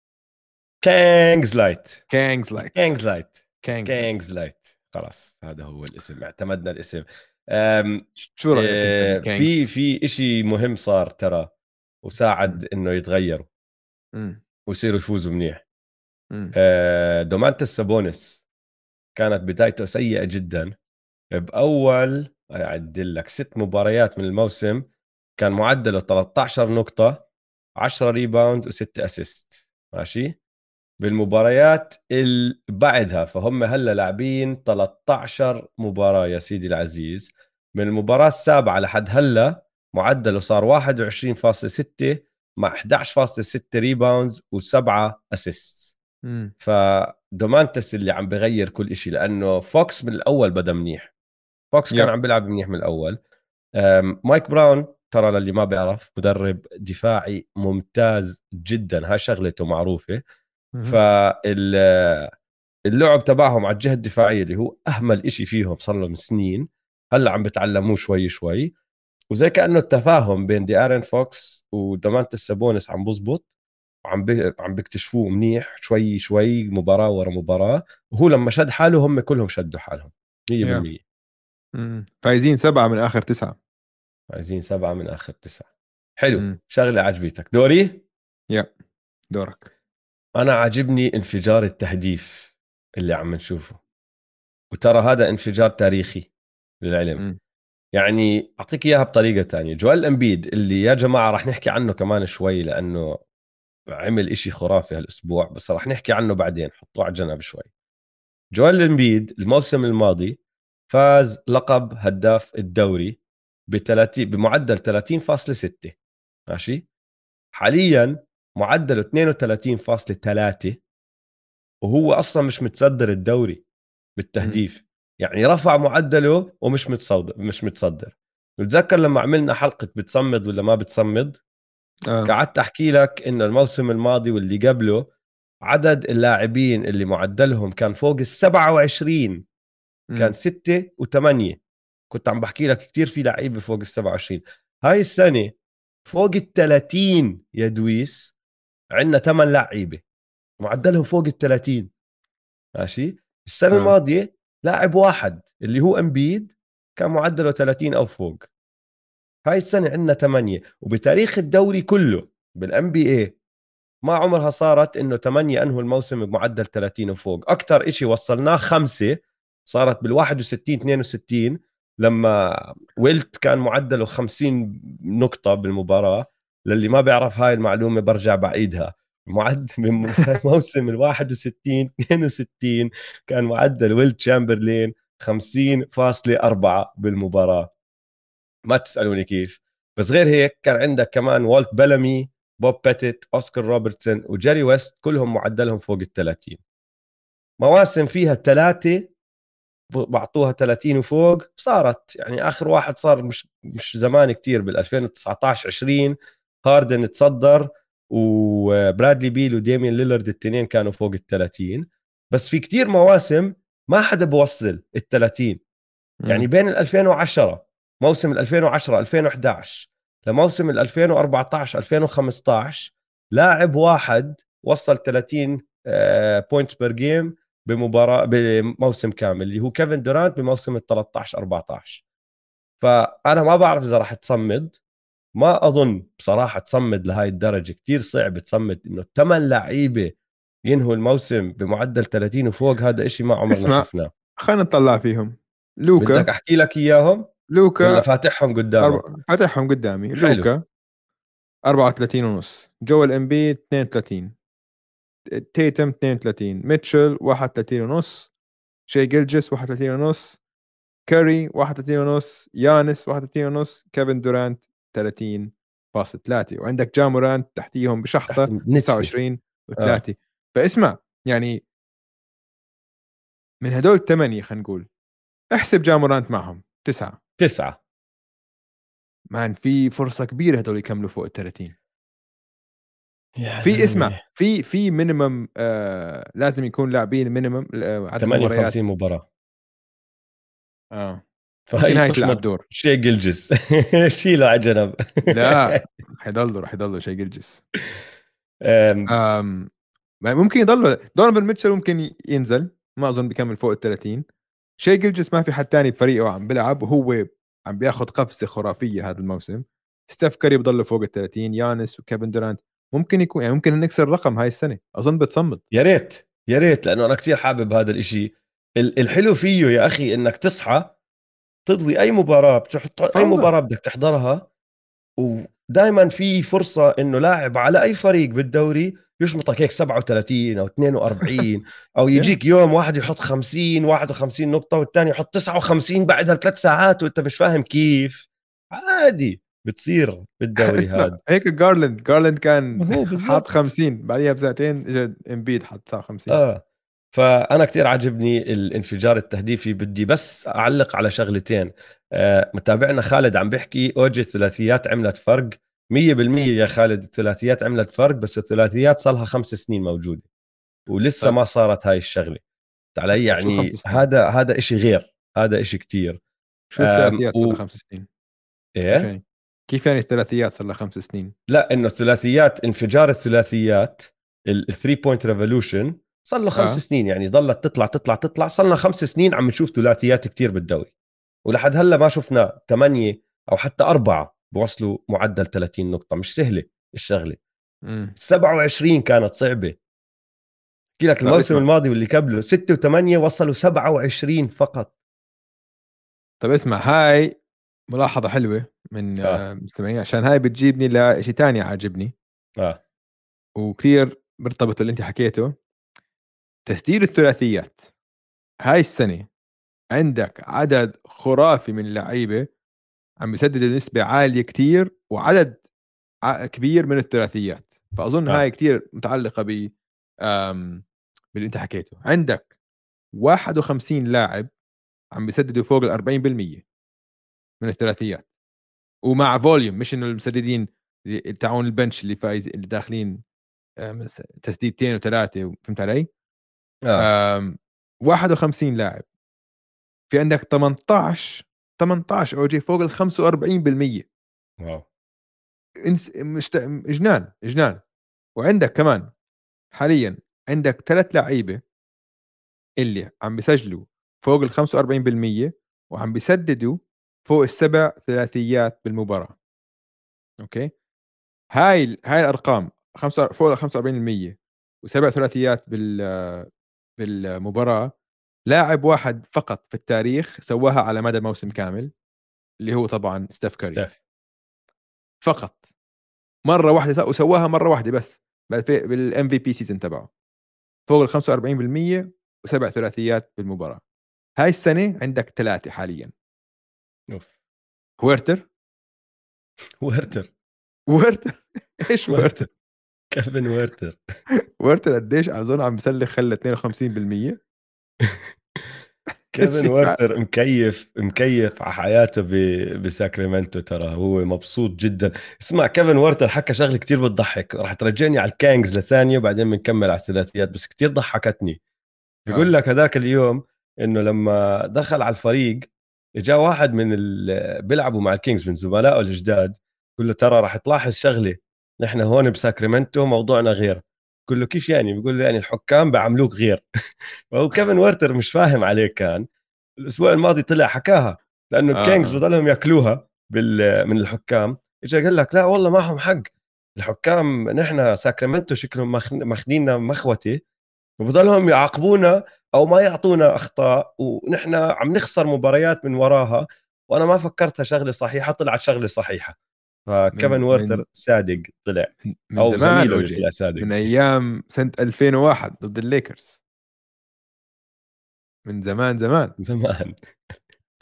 كانجز لايت كانجز لايت كانجز لايت كانجز لايت خلاص هذا هو الاسم اعتمدنا الاسم. شو رأيك آه في في شيء مهم صار ترى وساعد إنه يتغيروا ويصيروا يفوزوا منيح. آه دومانتس سابونس كانت بدايته سيئة جدا. بأول أعدل لك ست مباريات من الموسم كان معدله 13 نقطة 10 rebound و6 assist ماشي؟ بالمباريات اللي بعدها فهم هلا لاعبين 13 مباراة يا سيدي العزيز. من المباراة السابعة لحد هلا معدله صار 21.6 مع 11.6 rebounds و7 اسيست فدومانتس اللي عم بغير كل شيء لأنه فوكس من الأول بدا منيح. فوكس كان عم بيلعب منيح من الأول. مايك براون ترى للي ما بيعرف مدرب دفاعي ممتاز جدا. هاي شغلته معروفة. فاللعب تبعهم على الجهة الدفاعية اللي هو أهمل إشي فيهم صار لهم سنين هلأ عم بتعلموه شوي شوي. وزي كأنه التفاهم بين دي ارن فوكس ودومانتس سابونس عم بزبط وعم بي... عم بيكتشفوه منيح شوي شوي مباراة ورا مباراة. وهو لما شد حاله هم كلهم شدوا حالهم 100% فايزين سبعة من آخر تسعة. فايزين سبعة من آخر تسعة. حلو. مم. شغلة عجبتك. دوري؟ يا. دورك. أنا عاجبني انفجار التهديف اللي عم نشوفه. وترى هذا انفجار تاريخي للعلم. م. يعني أعطيك إياها بطريقة تانية. جوال إمبيد اللي يا جماعة راح نحكي عنه كمان شوي لأنه عمل إشي خرافي هالأسبوع بس راح نحكي عنه بعدين. حطوه على جنب شوي. جوال إمبيد الموسم الماضي فاز لقب هداف الدوري ب 30 بمعدل 30.6 ماشي؟ حاليا معدله 32.3 وهو أصلا مش متصدر الدوري بالتهديف. م. يعني رفع معدله ومش متصدر مش متصدر. بتذكر لما عملنا حلقة بتصمد ولا ما بتصمد؟ آه. قعدت أحكي لك إنه الموسم الماضي واللي قبله عدد اللاعبين اللي معدلهم كان فوق ال 27 كان 6 و8 كنت عم بحكي لك كثير في لعيبة فوق ال 27 هاي السنة فوق ال 30 يا دويس. عندنا 8 لعيبة. معدلهم فوق ال 30 ماشي؟ السنة آه. الماضية لاعب واحد اللي هو امبيد كان معدله 30 أو فوق. هاي السنة عندنا 8 وبتاريخ الدوري كله بال NBA ما عمرها صارت إنه 8 أنهوا الموسم بمعدل 30 وفوق. أكثر شيء وصلناه خمسة صارت بال 61 62 لما ويلت كان معدله 50 نقطة بالمباراة. للي ما بيعرف هاي المعلومة برجع بعيدها. معدل (laughs) من موسم ال 61 62 (laughs) كان معدل ويلت تشامبرلين 50.4 بالمباراة. ما تسألوني كيف. بس غير هيك كان عندك كمان والت بلمي بوب بيتت أوسكار روبرتسون وجيري ويست كلهم معدلهم فوق ال 30 مواسم فيها ثلاثة بعطوها 30 وفوق صارت يعني آخر واحد صار مش مش زمان كتير بال 2019 20 هاردن تصدر وبرادلي بيل وديمين ليلرد الاثنين كانوا فوق ال 30 بس في كتير مواسم ما حدا بوصل ال 30 يعني بين ال 2010 موسم ال 2010 2011 لموسم ال 2014 2015 لاعب واحد وصل 30 points per game بمباراة بموسم كامل اللي هو كيفن دورانت بموسم ال 13 14 فأنا ما بعرف إذا راح تصمد. ما أظن بصراحة تصمد لهي الدرجة. كتير صعب تصمد إنه ثمان لعيبة ينهوا الموسم بمعدل 30 وفوق هذا إشي ما عمرنا. شفناه. خلينا نطلع فيهم. لوكا. بدك أحكي لك إياهم؟ لوكا. ولا فاتحهم قدامك؟ أرب... فاتحهم قدامي. حلو. لوكا 34 ونص. جويل امبيد 32 تيتوم 32 ميتشل 31 ونص. شاي جلجس 31 ونص. كاري 31 ونص. يانس 31 ونص. كيفن دورانت 30 فاصل 3 وعندك جا مورانت تحتيهم بشحطة 29 و3 آه. فاسمع يعني من هدول الثمانية خلينا نقول احسب جا مورانت معهم تسعة. تسعة. man في فرصة كبيرة هدول يكملوا فوق ال 30 في اسمع في في minimum آه لازم يكون لاعبين minimum آه 58 مباراة. آه. فهي هاي تلعب دور شاي جلجس. (laughs) شيله على جنب لا حيضلوا راح يضلوا شاي جلجس. أم. ممكن يضل دونوفان ميتشل ممكن ينزل ما أظن بيكمل فوق ال 30 شاي جلجس ما في حد تاني بفريقه عم بيلعب وهو عم بياخذ قفزة خرافية هذا الموسم. ستيف كاري بضل فوق ال 30 يانس وكيفن دورانت. ممكن يكون يعني ممكن نكسر الرقم هاي السنة. أظن بتصمد. يا ريت يا ريت لأنه أنا كثير حابب هذا الإشي. الحلو فيه يا أخي إنك تصحى تضوي أي مباراة بتحط أي مباراة بدك تحضرها ودائما في فرصة إنه لاعب على أي فريق بالدوري يشمطك هيك 37 أو 42 (laughs) أو يجيك يوم واحد يحط 50 51 نقطة والثاني يحط 59 بعدها بثلاث ساعات وأنت مش فاهم كيف. عادي بتصير بالدوري هذا. هيك جارلاند جارلاند كان (laughs) حاط 50 بعديها بساعتين اجى إمبيد حط 59 آه. فأنا كثير عجبني الانفجار التهديفي. بدي بس أعلق على شغلتين. آه متابعنا خالد عم بيحكي أوجي الثلاثيات عملت فرق. 100% يا خالد الثلاثيات عملت فرق بس الثلاثيات صار لها خمس سنين موجودة ولسه ما صارت هاي الشغلة. علي يعني هذا هذا إشي غير هذا إشي كتير. شو الثلاثيات صار لها خمس سنين؟ إيه؟ كيف يعني, كيف يعني الثلاثيات صار لها خمس سنين؟ لا إنه الثلاثيات انفجار الثلاثيات ال three point revolution صار له خمس آه. سنين يعني ظلت تطلع تطلع تطلع صار لنا خمس سنين عم نشوف ثلاثيات كتير بالدوري. ولحد هلأ ما شفنا ثمانية أو حتى أربعة بوصلوا معدل 30 نقطة مش سهلة الشغلة. م. 27 كانت صعبة. احكي لك الموسم الماضي واللي قبله 6 و8 وصلوا 27 فقط. طب اسمع هاي ملاحظة حلوة من آه. مستمعين عشان هاي بتجيبني لشيء ثاني عاجبني. آه. وكثير مرتبط اللي أنت حكيته. تسديد الثلاثيات هاي السنة عندك عدد خرافي من اللعيبة عم يسدد نسبة عالية كتير وعدد كبير من الثلاثيات فأظن آه. هاي كتير متعلقة ب باللي أنت حكيته عندك 51 لاعب عم بيسددوا فوق ال 40% من الثلاثيات ومع volume مش إنه المسددين تاعون ال bench اللي فايز اللي داخلين تسديدتين وثلاثه فهمت علي؟ آه. 51 لاعب. في عندك 18 18 أو جي فوق ال 45% واو. إنس مشت... جنان جنان. وعندك كمان حاليا عندك ثلاث لعيبة اللي عم بيسجلوا فوق ال 45% وعم بيسددوا فوق السبع ثلاثيات بالمباراة. أوكي؟ هاي هاي الأرقام خمسة فوق ال 45% وسبع ثلاثيات بال بالمباراة لاعب واحد فقط في التاريخ سواها على مدى موسم كامل اللي هو طبعا ستيف كاري. ستيف. فقط. مرة واحدة وسواها مرة واحدة بس بال MVP season تبعه. فوق ال 45% وسبع ثلاثيات بالمباراة. هاي السنة عندك ثلاثة حاليا. أوف. هويرتر (laughs) ويرتر. ويرتر. (laughs) إيش ويرتر. كيفن ويرتر ويرتر قديش أظن عم بسلخ خلى 52% (laughs) كيفن ويرتر مكيف مكيف على حياته بساكرامنتو ترى هو مبسوط جدا. اسمع كيفن ويرتر حكى شغلة كتير بتضحك راح ترجعني على الكانجز لثانية وبعدين بنكمل على الثلاثيات بس كتير ضحكتني. بيقول آه. لك هذاك اليوم إنه لما دخل على الفريق جاء واحد من اللي بيلعبوا مع الكينجز من زملائه الجداد قال له ترى راح تلاحظ شغلة نحن هون بساكرامنتو موضوعنا غير. بقول له كيف يعني؟ بقول له يعني الحكام بعملوك غير. (laughs) فهو كيفن ويرتر مش فاهم عليه كان. الأسبوع الماضي طلع حكاها لأنه آه. الكينجز بضلهم يأكلوها بال من الحكام. اجى قال لك لا والله معهم حق. الحكام نحن ساكرامنتو شكلهم ماخ- ماخذيننا مخوته وبضلهم يعاقبونا أو ما يعطونا أخطاء. ونحن عم نخسر مباريات من وراها. وأنا ما فكرتها شغلة صحيحة طلعت شغلة صحيحة. فكيفن ويرتر صادق طلع. من أو زميله. طلع صادق. من أيام سنة 2001 ضد الليكرز. من زمان زمان. (laughs) زمان.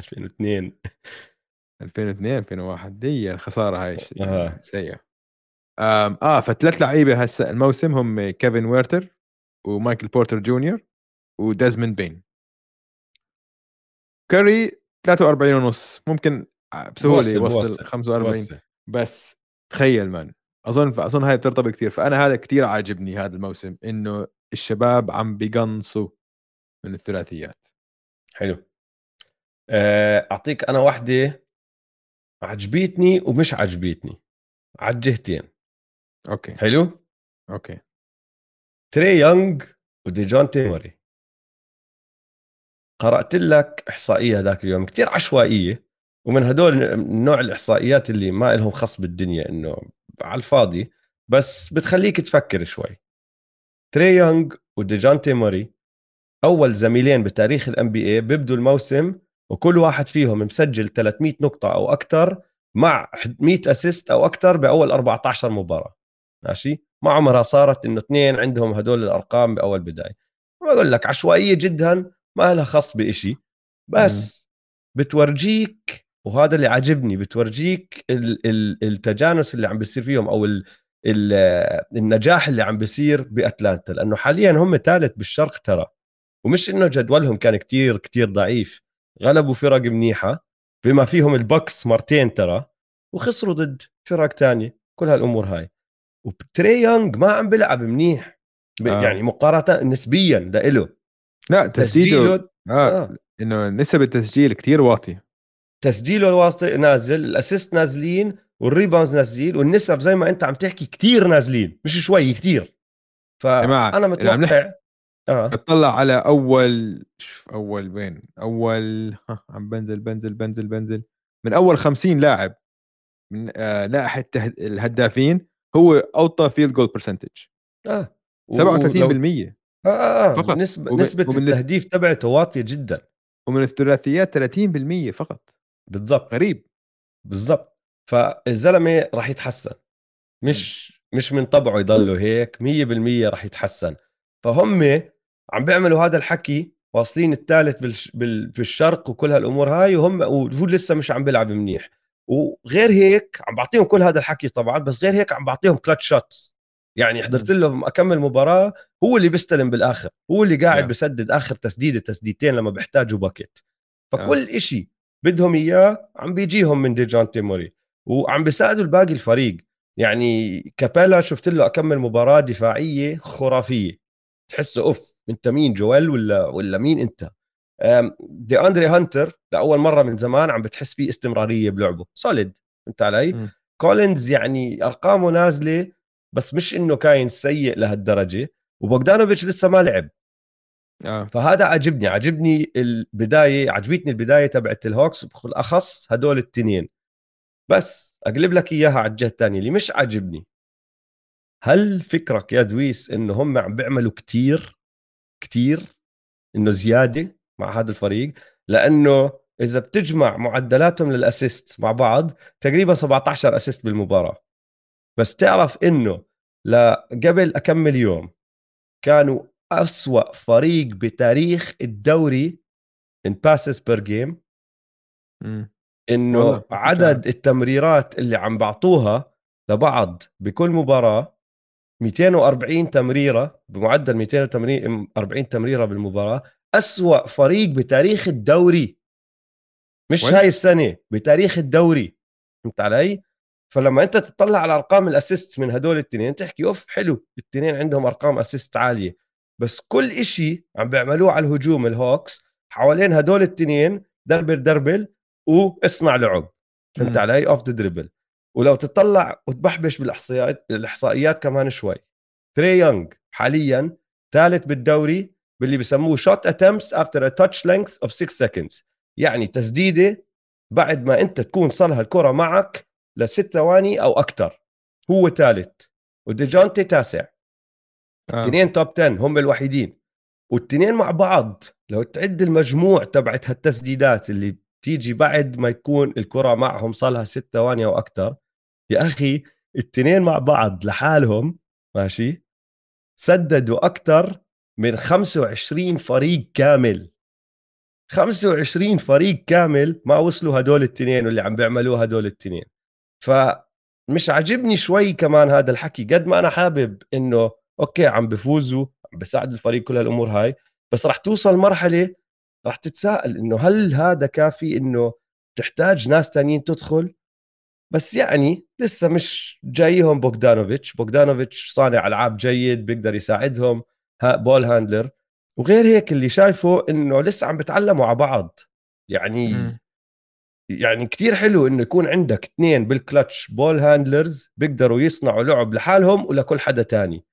2002 2002 2001 دي الخسارة هاي آه. سيئة. آه فثلاث لعيبة هسه الموسم هم كيفن ويرتر ومايكل بورتر جونيور وديزموند بين. كاري 43 ونص. ممكن بسهولة بوصل- يوصل بوصل. 45 بوصل. بس تخيل man أظن أظن هاي بترتبط كثير فأنا هذا كثير عاجبني هذا الموسم إنه الشباب عم بيقنصوا من الثلاثيات. حلو. آه، أعطيك أنا واحدة عجبتني ومش عجبتني. على الجهتين. أوكي. حلو؟ أوكي. تري يونغ وديجونتي موري. قرأت لك إحصائية هذاك اليوم كتير عشوائية. ومن هدول نوع الإحصائيات اللي ما لهم خص بالدنيا إنه على الفاضي بس بتخليك تفكر شوي. تري يونغ وديجونتي موري أول زميلين بتاريخ ال NBA بيبدوا الموسم وكل واحد فيهم مسجل 300 نقطة أو أكثر مع 100 أسيست أو أكثر بأول 14 مباراة. ماشي؟ ما عمرها صارت إنه اثنين عندهم هدول الأرقام بأول بداية. بقول لك عشوائية جدا ما لها خص بإشي بس بتورجيك وهذا اللي عاجبني بتورجيك ال- ال- التجانس اللي عم بيصير فيهم أو ال ال النجاح اللي عم بيصير بأتلانتا لأنه حاليا هم ثالث بالشرق ترى ومش إنه جدولهم كان كتير كتير ضعيف غلبوا فرق منيحة بما فيهم البكس مرتين ترى وخسروا ضد فرق تانية كل هالأمور هاي وتري يونغ ما عم بيلعب منيح آه. يعني مقارنة نسبيا لإله لا تسجيله تسجيله آه. آه. إنه نسب التسجيل كتير واطية تسجيله الواسطة نازل ال assist نازلين وال rebounds نازلين والنسب زي ما أنت عم تحكي كتير نازلين مش شوي كتير. فانا اللي عم متوقع آه. بتطلع على أول أول وين؟ أول ها عم بنزل بنزل بنزل بنزل. من أول 50 لاعب من آه لائحة التهد- الهدافين هو اوطى field goal percentage آه. 37% ولو- آه آه, آه. فقط. نسبة, ومن- نسبة ومن- التهديف تبعته واطية جدا. ومن الثلاثيات 30% فقط. بالضبط غريب بالضبط. فالزلمة راح يتحسن. مش مش من طبعه يضله هيك 100% راح يتحسن. فهم عم بيعملوا هذا الحكي واصلين الثالث بالش... بال... في الشرق وكل هالأمور هاي وهم وهو لسه مش عم بيلعب منيح. وغير هيك عم بعطيهم كل هذا الحكي طبعا بس غير هيك عم بعطيهم clutch shots يعني حضرت له أكم مباراة هو اللي بيستلم بالآخر. هو اللي قاعد Yeah. بسدد آخر تسديدة تسديدتين لما بيحتاجوا bucket فكل إشي بدهم إياه عم بيجيهم من ديجانتي موري وعم بيساعدوا الباقي الفريق. يعني كابيلا شفت له اكم مباراة دفاعية خرافية. تحسه أوف أنت مين جويل ولا ولا مين أنت؟ دي أندري هانتر لأول مرة من زمان عم بتحس فيه استمرارية بلعبه. solid فهمت علي؟ مم. كولينز يعني أرقامه نازلة بس مش إنه كاين سيء لهالدرجة. وبوغدانوفيتش لسه ما لعب. آه. فهذا عجبني عجبني البداية عجبتني البداية تبعت الهوكس بالاخص هدول التنين. بس أقلب لك إياها على الجهة الثانية اللي مش عاجبني. هل فكرك يا دويس انه هم عم بيعملوا كتير كتير إنه زيادة مع هذا الفريق؟ لأنه إذا بتجمع معدلاتهم لل assist مع بعض تقريبا 17 assist بالمباراة. بس تعرف إنه قبل اكم يوم كانوا أسوأ فريق بتاريخ الدوري in passes per game. مم. إنه عدد التمريرات اللي عم بعطوها لبعض بكل مباراة 240 تمريرة بمعدل 240 تمريرة بالمباراة أسوأ فريق بتاريخ الدوري. مش وين؟ هاي السنة بتاريخ الدوري. فهمت علي؟ فلما أنت تطلع على أرقام الأسيست من هدول الاثنين تحكي أوف حلو الاثنين عندهم أرقام أسيست عالية. بس كل إشي عم بيعملوه على الهجوم الهوكس حوالين هدول الاثنين dribble dribble وإصنع لعب. فهمت. علي؟ off the dribble ولو تطلع وتبحبش بالاحصائيات الاحصائيات كمان شوي. تري يونغ حاليا ثالث بالدوري باللي بسموه shot attempts after a touch length of 6 seconds يعني تسديدة بعد ما أنت تكون صار الكره معك لست ثواني أو أكثر هو ثالث. وديجونتي تاسع. اثنين توب 10 هم الوحيدين والتنين مع بعض لو تعد المجموع تبعت هالتسديدات اللي بتيجي بعد ما يكون الكرة معهم صار لها ست ثواني أو أكثر يا أخي التنين مع بعض لحالهم ماشي سددوا أكثر من 25 فريق كامل. 25 فريق كامل ما وصلوا هدول التنين واللي عم بيعملوه هدول التنين. فمش عاجبني شوي كمان هذا الحكي قد ما أنا حابب إنه okay عم بفوزوا عم بساعد الفريق كل هالأمور هاي بس راح توصل مرحلة راح تتساءل إنه هل هذا كافي إنه تحتاج ناس تانيين تدخل؟ بس يعني لسه مش جايهم بوغدانوفيتش بوغدانوفيتش صانع ألعاب جيد بيقدر يساعدهم ball handler. وغير هيك اللي شايفه إنه لسه عم بتعلموا على بعض. يعني م. يعني كتير حلو إنه يكون عندك اثنين بال clutch ball handlers بيقدروا يصنعوا لعب لحالهم ولكل حدا تاني.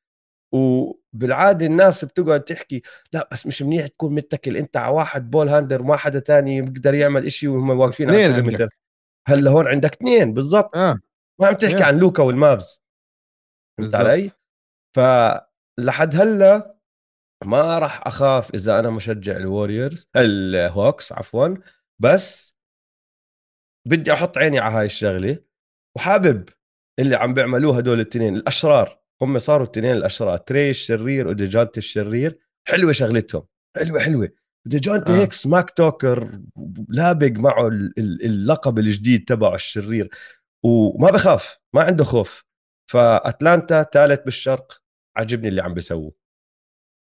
وبالعادة الناس بتقعد تحكي لا بس مش منيح تكون متكل أنت على واحد ball handler وما حدا تاني بيقدر يعمل إشي وهم واقفين على الكيلومتر هلأ هون عندك اثنين بالضبط. آه. ما عم تحكي عن لوكا والمافز. فهمت علي؟ فلحد هلأ ما راح أخاف إذا أنا مشجع الوريورز الهوكس عفوا بس بدي أحط عيني على هاي الشغلة وحابب اللي عم بيعملوه هدول الاثنين الأشرار. هم صاروا الاثنين الأشرار تري الشرير وديجانتي الشرير. حلوة شغلتهم حلوة حلوة. ديجانتي آه. هيك سماك توكر لابق معه اللقب الجديد تبعه الشرير. وما بخاف ما عنده خوف. فأتلانتا ثالث بالشرق عجبني اللي عم بيسووه.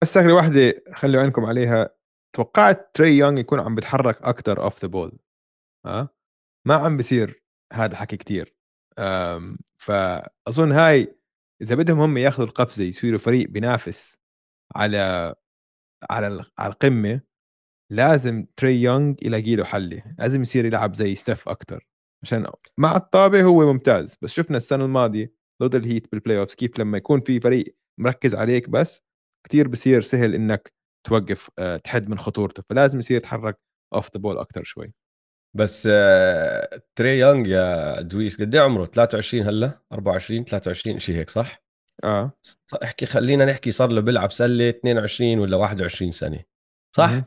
بس شغلة واحدة خلوا عينكم عليها. توقعت تري يونغ يكون عم بيتحرك أكثر off the ball ها ما عم بصير هذا الحكي كثير فأظن هاي إذا بدهم هم ياخذوا القفزة يصيروا فريق بينافس على على على القمة لازم تري يونغ يلاقي له حل لازم يصير يلعب زي ستيف أكثر عشان مع الطابة هو ممتاز بس شفنا السنة الماضية ضد الهيت بال playoff كيف لما يكون في فريق مركز عليك بس كثير بصير سهل إنك توقف آه، تحد من خطورته فلازم يصير يتحرك off the ball أكثر شوي. بس آه، تري يونغ يا دويس قد إيه عمره؟ 23 هلأ؟ 24 23 شيء هيك صح؟ آه. احكي خلينا نحكي صار له بيلعب سلة 22 ولا 21 سنة صح؟ م-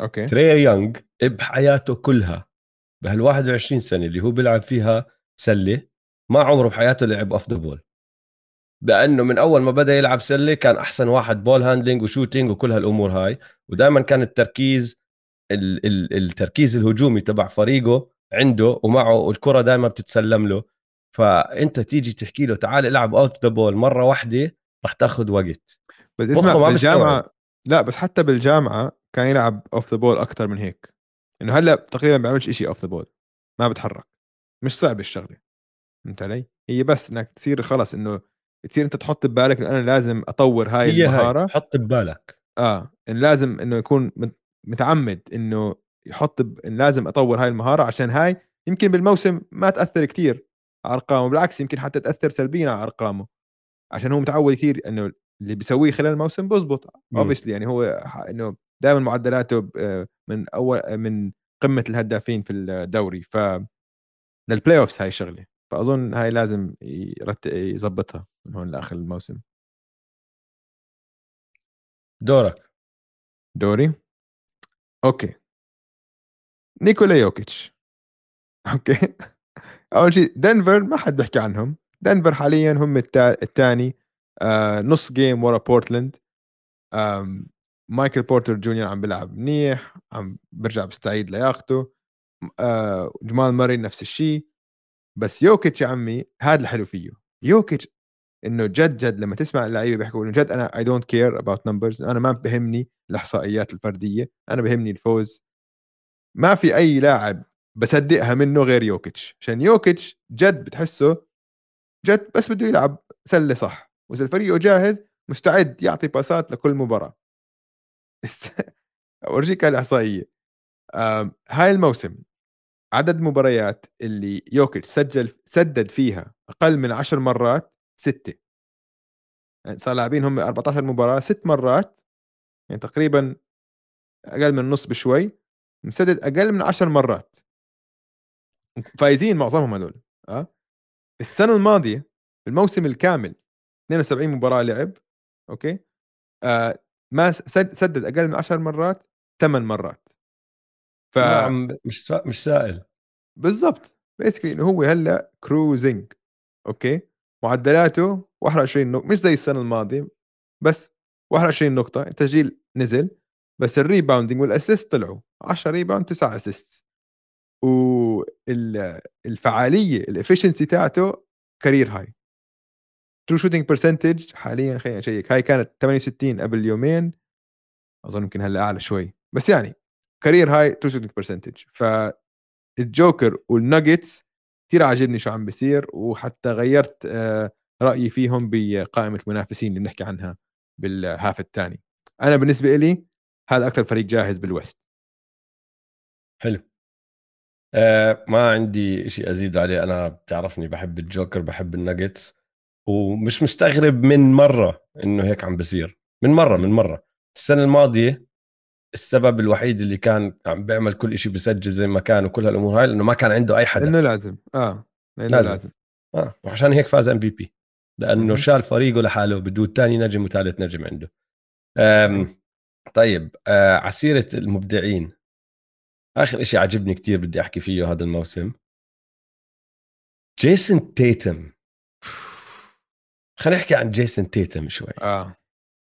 okay. تري يونغ بحياته كلها بهال 21 سنة اللي هو بيلعب فيها سلة ما عمره بحياته لعب off the ball لأنه من أول ما بدأ يلعب سلة كان أحسن واحد ball handling و shooting وكل هالأمور هاي ودائما كان التركيز ال ال التركيز الهجومي تبع فريقه عنده ومعه الكرة دائما بتتسلم له. فأنت تيجي تحكي له تعال العب off the ball مرة واحدة رح تاخذ وقت. بس اسمع بالجامعة لا بس حتى بالجامعة كان يلعب off the ball أكثر من هيك. إنه هلأ تقريبا ما بيعملش شيء off the ball ما بتحرك. مش صعب الشغلة. فهمت علي؟ هي بس إنك تصير خلص إنه تصير أنت تحط ببالك إنه أنا لازم أطور هاي هي المهارة. هاي. حط ببالك. آه إن لازم إنه يكون متعمد إنه يحط ب... إن لازم أطور هاي المهارة عشان هاي يمكن بالموسم ما تأثر كثير على أرقامه بالعكس يمكن حتى تأثر سلبيا على أرقامه. عشان هو متعود كثير إنه اللي بيسويه خلال الموسم بزبط obviously يعني هو إنه دائما معدلاته من أول من قمة الهدافين في الدوري. ف لل playoffs هاي الشغله فأظن هاي لازم يظبطها من هون لآخر الموسم. دورك. دوري؟ أوكي. نيكولا يوكيتش. (laughs) أوكي. أول شيء دنفر ما حد بيحكي عنهم. دنفر حاليا هم الثاني آه نص game ورا بورتلاند. مايكل بورتر جونيور عم بيلعب منيح عم برجع بيستعيد لياقته. آه جمال ماري نفس الشيء بس يوكيتش يا عمي هذا الحلو فيه. يوكيتش إنه جد جد لما تسمع اللعيبة بيحكوا إنه جد أنا I don't care about numbers أنا ما بهمني الإحصائيات الفردية أنا بهمني الفوز. ما في أي لاعب بصدقها منه غير يوكيتش. عشان يوكيتش جد بتحسه جد بس بده يلعب سلة صح. وإذا الفريق جاهز مستعد يعطي passes لكل مباراة. (laughs) أورجيك الإحصائية. هاي الموسم عدد مباريات اللي يوكيتش سجل سدد فيها أقل من 10 مرات ستة. يعني صار لاعبين هم 14 مباراة ست مرات يعني تقريبا أقل من النص بشوي مسدد أقل من 10 مرات. فايزين معظمهم هذول آه؟ السنة الماضية الموسم الكامل 72 مباراة لعب أوكي؟ آه ما سدد أقل من 10 مرات 8 مرات. ف نعم مش مش سائل. بالضبط. basically إنه هو هلأ cruising أوكي؟ معدلاته 21 نقطة. مش زي السنة الماضية بس 21 نقطة. التسجيل نزل بس ال rebounding وال assist طلعوا. 10 rebound 9 assist والفعاليه ال efficiency تاعته career high true shooting percentage حاليا خلينا نشيك هاي كانت 68 قبل يومين. أظن يمكن هلأ أعلى شوي. بس يعني career high true shooting percentage فالجوكر والناجتس كثير عاجبني شو عم بيصير وحتى غيرت آه، رأيي فيهم بقائمة المنافسين اللي بنحكي عنها بالهاف الثاني أنا بالنسبة لي هذا أكثر فريق جاهز بالوست حلو. آه ما عندي شيء أزيد عليه. أنا بتعرفني بحب الجوكر بحب الناجتس ومش مستغرب من مرة إنه هيك عم بصير. من مرة من مرة. السنة الماضية السبب الوحيد اللي كان عم بيعمل كل شيء بسجل زي ما كان وكل هالأمور هاي لأنه ما كان عنده أي حدا. إنه لازم. آه. إنه لازم. لازم. آه. وعشان هيك فاز MVP. لأنه م- شال فريقه لحاله بدون ثاني نجم وثالث نجم عنده. طيب آه ع سيرة المبدعين. آخر شيء عجبني كثير بدي أحكي فيه هذا الموسم. جيسون تيتم. خلينا نحكي عن جيسون تيتم شوي. آه.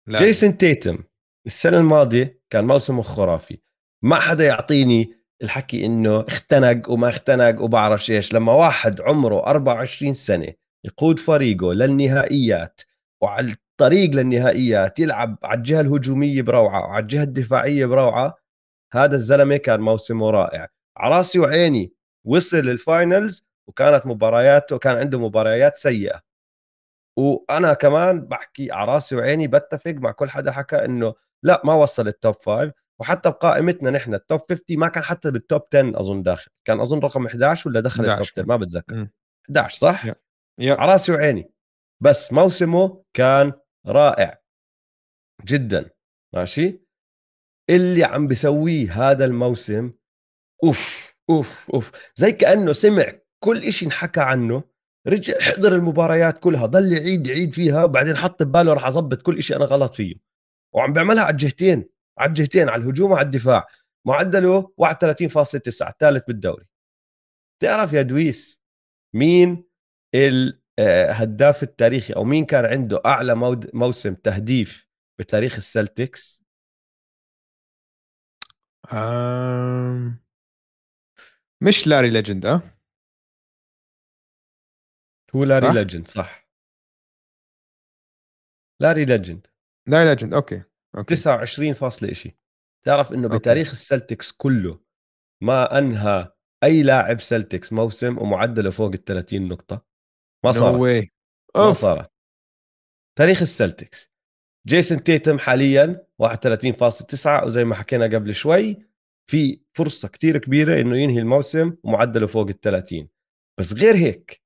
لا. جيسون تيتم. السنة الماضية كان موسمه خرافي. ما حدا يعطيني الحكي إنه اختنق وما اختنق وبعرف إيش. لما واحد عمره 24 سنة يقود فريقه للنهائيات وعلى الطريق للنهائيات يلعب على الجهة الهجومية بروعة وعلى الجهة الدفاعية بروعة هذا الزلمة كان موسمه رائع. على راسي وعيني وصل للفاينلز وكانت مبارياته كان عنده مباريات سيئة. وأنا كمان بحكي على راسي وعيني بتفق مع كل حدا حكى إنه لا ما وصل ال top five وحتى بقائمتنا نحن ال top 50 ما كان حتى بال top 10 أظن داخل. كان أظن رقم 11 ولا دخل 11 ال top 10 ما بتذكر. 11 صح؟ yeah. yeah. على راسي وعيني. بس موسمه كان رائع جدا. ماشي؟ اللي عم بسويه هذا الموسم أوف أوف أوف. زي كأنه سمع كل إشي انحكى عنه. رجع حضر المباريات كلها ضل يعيد يعيد فيها وبعدين حط بباله راح أظبط كل إشي أنا غلط فيه. وعم بيعملها على الجهتين على الجهتين على الهجوم وعلى الدفاع. معدله 31.9 الثالث بالدوري. تعرف يا دويس مين الهداف التاريخي أو مين كان عنده أعلى موسم تهديف بتاريخ السلتكس؟ أم... مش لاري legend آه؟ هو لاري legend صح. لاري legend. لاري legend أوكي. أوكي. 29 فاصلة شيء تعرف إنه أوكي. بتاريخ السلتكس كله ما أنهى أي لاعب سلتكس موسم ومعدله فوق ال 30 نقطة. ما صارت. no. ما صارت. تاريخ السلتكس. جيسون تيتم حاليا 31.9 وزي ما حكينا قبل شوي في فرصة كتير كبيرة إنه ينهي الموسم ومعدله فوق ال 30 بس غير هيك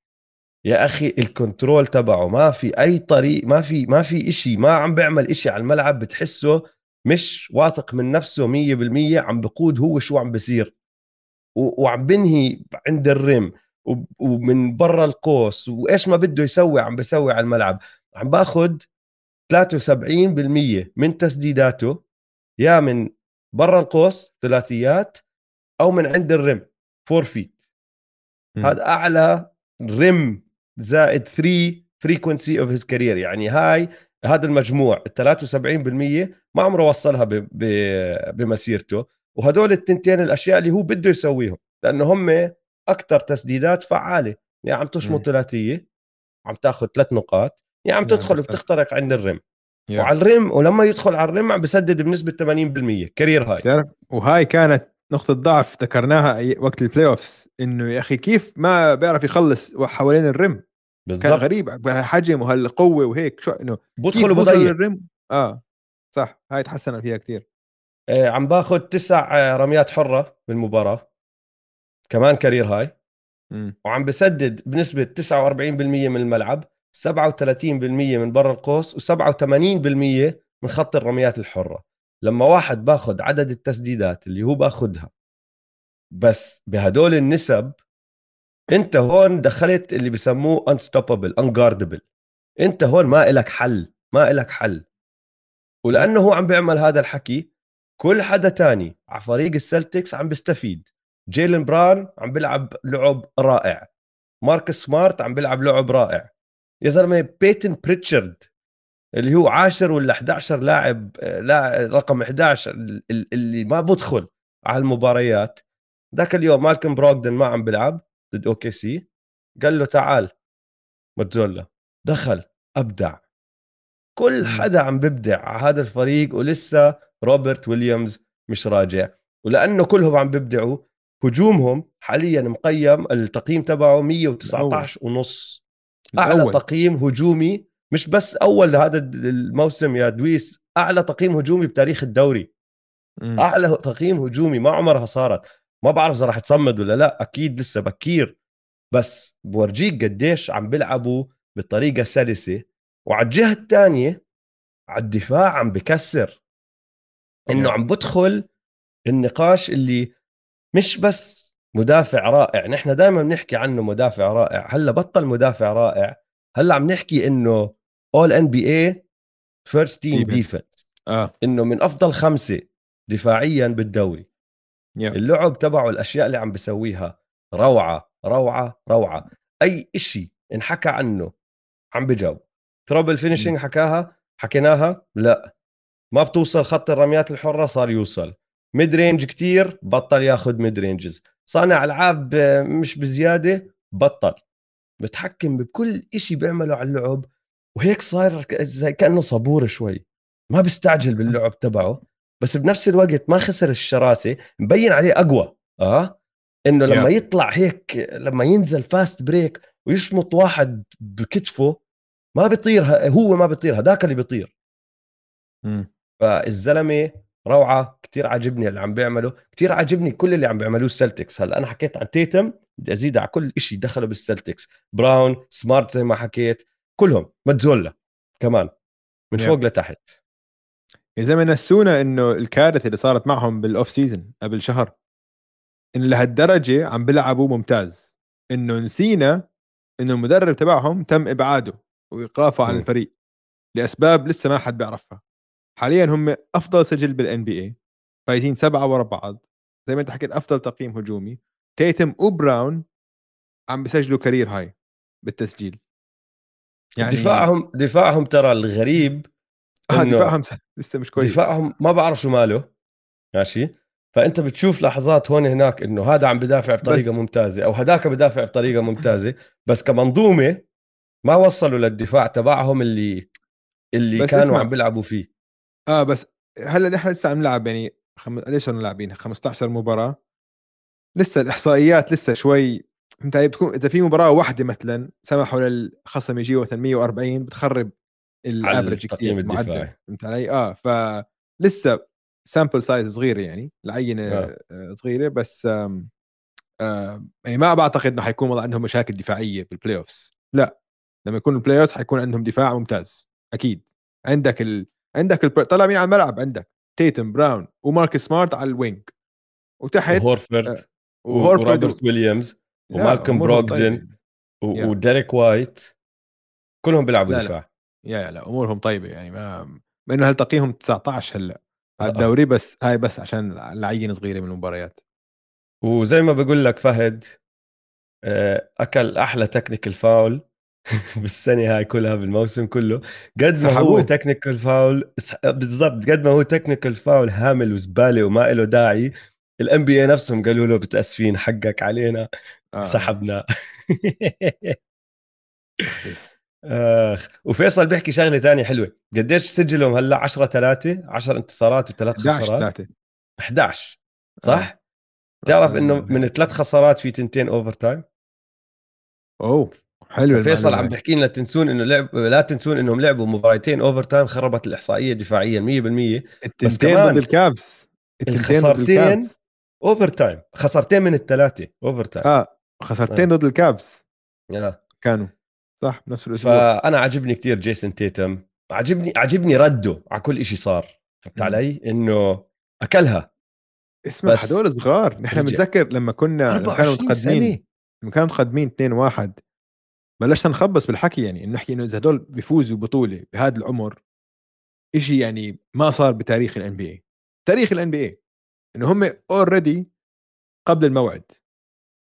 يا أخي الكنترول تبعه ما في أي طريق ما في ما في إشي ما عم بيعمل إشي على الملعب بتحسه مش واثق من نفسه 100% عم بقود هو شو عم بصير وعم بنهي عند الرم ومن برا القوس وإيش ما بده يسوي عم بسوي على الملعب. عم باخذ 73% من تسديداته يا من برا القوس ثلاثيات أو من عند ال rim four feet هذا أعلى rim زائد 3 frequency of his career يعني هاي هذا المجموع ال 73% ما عمره وصلها بمسيرته. وهدول التنتين الأشياء اللي هو بده يسويهم لأنه هم أكثر تسديدات فعالة. يا عم تشمط ثلاثية عم تاخذ ثلاث نقاط. يا عم تدخل وبتخترق عند ال rim. yeah. وعلى ال rim ولما يدخل على ال rim عم بسدد بنسبة 80% career high تعرف وهاي كانت نقطة ضعف ذكرناها وقت ال playoffs إنه يا أخي كيف ما بيعرف يخلص حوالين ال rim بالزبط. كان غريب. حجم وهالقوة وهيك شو إنه بدخل وبضيع ال rim آه صح. هاي تحسن فيها كثير آه عم باخذ تسع آه، رميات حرة بالمباراة. كمان career high. م. وعم بسدد بنسبة 49% من الملعب 37% من برا القوس و87% من خط الرميات الحرة. لما واحد باخذ عدد التسديدات اللي هو باخذها بس بهدول النسب انت هون دخلت اللي بسموه unstoppable unguardable. انت هون ما إلك حل ما إلك حل. ولأنه هو عم بيعمل هذا الحكي كل حدا تاني على فريق السلتكس عم بيستفيد. جيلن بران عم بيلعب لعب رائع. مارك سمارت عم بيلعب لعب رائع. يا زلمة بيتن بريتشارد اللي هو 10 ولا 11 لاعب لا رقم 11 اللي ما بدخل على المباريات. ذاك اليوم مالكم بروغدن ما عم بيلعب ضد OKC. قال له تعال متزولا دخل أبدع. كل حدا عم ببدع على هذا الفريق ولسه روبرت ويليامز مش راجع. ولأنه كلهم عم بيبدعوا هجومهم حاليا مقيم التقييم تبعه 119 ونص. أعلى. تقييم هجومي مش بس أول هذا الموسم يا دويس أعلى تقييم هجومي بتاريخ الدوري. م. أعلى تقييم هجومي ما عمرها صارت. ما بعرف إذا راح تصمد ولا لا أكيد لسه بكير. بس بورجيك قديش عم بيلعبوا بطريقة سلسة. وعلى الجهة الثانية على الدفاع عم بكسر. إنه عم بدخل النقاش اللي مش بس مدافع رائع. نحن دائما بنحكي عنه مدافع رائع. هلأ بطل مدافع رائع. هلأ عم نحكي إنه All NBA first team defense إنه من أفضل خمسة دفاعيا بالدوري. Yeah. اللعب تبعه الأشياء اللي عم بسويها روعة روعة روعة. أي إشي انحكى عنه عم بجاوب. trouble finishing حكاها؟ حكيناها؟ لا. ما بتوصل خط الرميات الحرة صار يوصل. mid range كثير بطل ياخذ mid ranges صانع ألعاب مش بزيادة بطل. بتحكم بكل إشي بيعمله على اللعب. وهيك صار زي كأنه صبور شوي. ما بيستعجل باللعب تبعه بس بنفس الوقت ما خسر الشراسة مبين عليه أقوى آه؟ إنه لما yeah. يطلع هيك لما ينزل fast break ويشمط واحد بكتفه ما بيطير هو ما بيطير هذاك اللي بيطير. mm. فالزلمة روعة كتير عاجبني اللي عم بيعمله كتير عاجبني كل اللي عم بيعملوه السلتكس هلأ أنا حكيت عن تيتم بدي أزيد على كل شيء دخلوا بالسلتكس براون سمارت زي ما حكيت. كلهم متزولا كمان من yeah. فوق لتحت. يا زلمه نسونا إنه الكارثة اللي صارت معهم بال off season قبل شهر إن لهالدرجة عم بيلعبوا ممتاز. إنه نسينا إنه المدرب تبعهم تم إبعاده وإيقافه عن الفريق لأسباب لسه ما حد بيعرفها. حاليا هم أفضل سجل بال NBA فايزين سبعة ورا بعض. زي ما أنت حكيت أفضل تقييم هجومي. تيتم وبراون عم بيسجلوا كارير هاي بالتسجيل. يعني دفاعهم دفاعهم ترى الغريب آه دفاعهم لسه مش كويس. دفاعهم ما بعرف شو ماله ماشي؟ فأنت بتشوف لحظات هون هناك إنه هذا عم بدافع بطريقة ممتازة أو هذاك بدافع بطريقة (laughs) ممتازة بس كمنظومة ما وصلوا للدفاع تبعهم اللي اللي كانوا اسمع. عم بيلعبوا فيه. آه بس هلأ نحن لسه عم نلعب يعني خم... قديش صرنا لاعبين 15 مباراة. لسه الإحصائيات لسه شوي أنت بتكون إذا في مباراة واحدة مثلا سمحوا للخصم يجيبوا مثلا 140 بتخرب ال average كثير معدل فهمت علي؟ آه فلسه sample size صغير يعني العينه آه. آه. صغيرة بس آم آم يعني ما بعتقد إنه حيكون والله عندهم مشاكل دفاعية بال playoffs لا لما يكون ال playoffs حيكون عندهم دفاع ممتاز أكيد عندك ال... عندك الب... طلع مين على الملعب عندك تيتم براون ومارك سمارت على ال wing وتحت وهورفرد آه وروبرت ويليامز ومالكم بروغدن طيب. وديريك وايت كلهم بيلعبوا دفاع. يا لا أمورهم طيبة يعني ما ما انه هل تقييمهم 19 هلأ؟ على. الدوري بس هاي بس عشان العينه صغيرة من المباريات. وزي ما بقول لك فهد آه، أكل أحلى technical foul (laughs) بالسنة هاي كلها بالموسم كله. قد ما هو technical foul بالضبط قد ما هو technical foul هامل وزبالة وما له داعي ال NBA نفسهم قالوا له متأسفين حقك علينا. آه. سحبنا آخ وفيصل بيحكي شغلة ثانية حلوة. قديش سجلهم هلأ؟ 10 3 10 انتصارات وثلاث خسارات؟ 11 11 صح؟ آه. تعرف إنه من ثلاث خسارات في تنتين overtime أوه حلو فيصل عم بحكي لنا تنسون إنه لعب لا تنسون إنهم لعبوا مباراتين overtime خربت الإحصائية دفاعيا 100% التنتين ضد الكابس الخسارتين overtime خسرتين من الثلاثة overtime آه. خسرتين آه. ضد الكابس. آه. كانوا. صح بنفس الأسبوع فأنا عجبني كثير جيسون تيتم. عجبني عجبني رده على كل شيء صار. فهمت علي؟ إنه أكلها. اسمع هدول صغار. نحن بنتذكر لما كنا كانوا متقدمين. لما كانوا متقدمين 2 1 بلشنا نخبص بالحكي يعني نحكي إنه إذا هدول بيفوزوا بطوله بهذا العمر شيء يعني ما صار بتاريخ ال NBA تاريخ ال NBA إنه هم already قبل الموعد. انه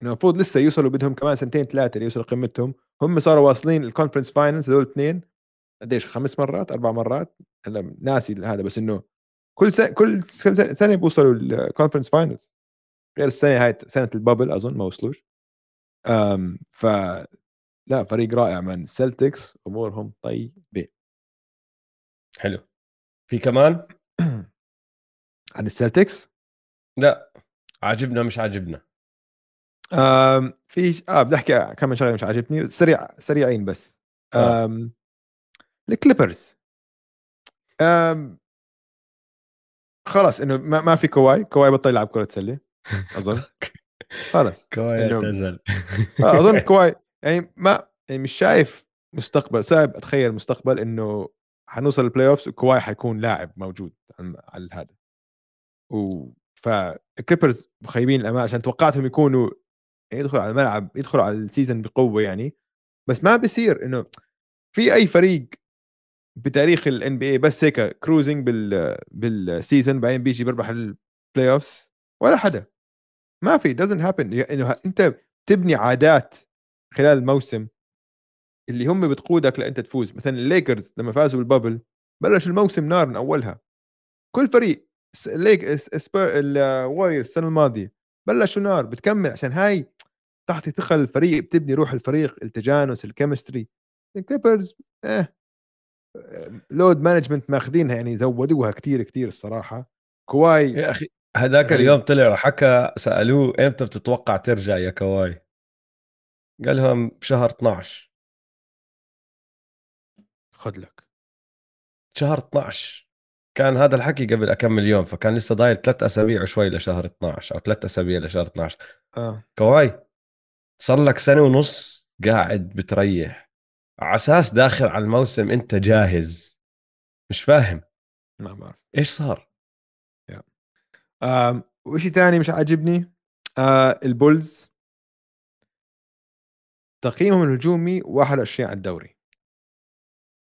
المفروض لسه يوصلوا بدهم كمان سنتين ثلاثة ليوصلوا قمتهم. هم صاروا واصلين ال conference finals هذول الاثنين قديش؟ خمس مرات؟ أربع مرات؟ هلا ناسي هذا بس إنه كل سنه كل سنة بيوصلوا ال conference finals غير السنة هاي سنة ال bubble أظن ما وصلوش. ف لا فريق رائع من سلتكس أمورهم طيبة. حلو. في كمان؟ (clears throat) عن السلتكس لا. عاجبنا مش عاجبنا؟ في آه بدي أحكي كم شغلة مش عاجبني. سريع سريعين بس. آه. آم الكليبرز. خلاص إنه ما, ما في كواي. كواي بطل يلعب كرة سله أظن. (laughs) خلص كواي اعتزل. آه أظن (laughs) كواي يعني ما يعني مش شايف مستقبل صعب أتخيل مستقبل إنه حنوصل ال playoffs وكواي حيكون لاعب موجود على هذا. و فالكليبرز خايبين الأمال عشان توقعتهم يكونوا يدخلوا على الملعب يدخلوا على ال season بقوة يعني. بس ما بصير إنه في أي فريق بتاريخ ال NBA بس هيك cruising بال بال season بعدين بيجي بيربح ال playoffs ولا حدا. ما في doesn't happen. إنه أنت تبني عادات خلال الموسم اللي هم بتقودك لأنت تفوز. مثلا الليكرز لما فازوا بال bubble بلش الموسم نار من أولها. كل فريق like الووريورز السنة الماضية بلشوا نار بتكمل. عشان هاي تعطي ثقه للفريق بتبني روح الفريق التجانس ال chemistry الكليبرز إيه. load management ماخذينها يعني زودوها كثير كثير الصراحة. كواي يا أخي هذاك اليوم طلع وحكى سألوه إمتى بتتوقع ترجع يا كواي؟ قال لهم بشهر 12 خذ لك. شهر 12 كان هذا الحكي قبل اكمل يوم فكان لسه ضايل ثلاث أسابيع وشوي لشهر 12 أو ثلاث أسابيع لشهر 12 آه. كواي صار لك سنة ونص قاعد بتريح. على أساس داخل على الموسم أنت جاهز. مش فاهم. ما بعرف. إيش صار؟ آه وشيء ثاني مش عاجبني آه البولز. تقييمهم الهجومي 21 على الدوري.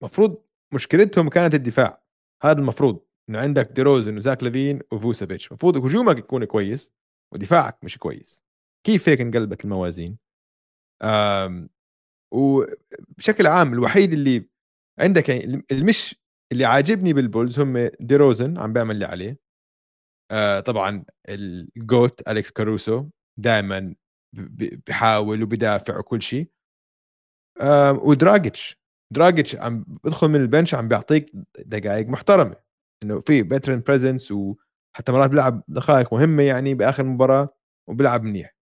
المفروض مشكلتهم كانت الدفاع. هذا المفروض. إنه عندك ديروزن وزاك لافين وفوسافيتش المفروض هجومك يكون كويس ودفاعك مش كويس. كيف هيك انقلبت الموازين؟ وبشكل عام الوحيد اللي عندك يعني المش اللي عاجبني بالبولز هم ديروزن عم بيعمل اللي عليه. آه طبعا ال GOAT أليكس كاروسو دائما بحاول وبدافع وكل شيء. آه ودراجيتش. دراجيتش عم بدخل من ال bench عم بيعطيك دقائق محترمة. إنه في veteran presence وحتى مرات بيلعب دقائق مهمة يعني بآخر مباراة وبيلعب منيح.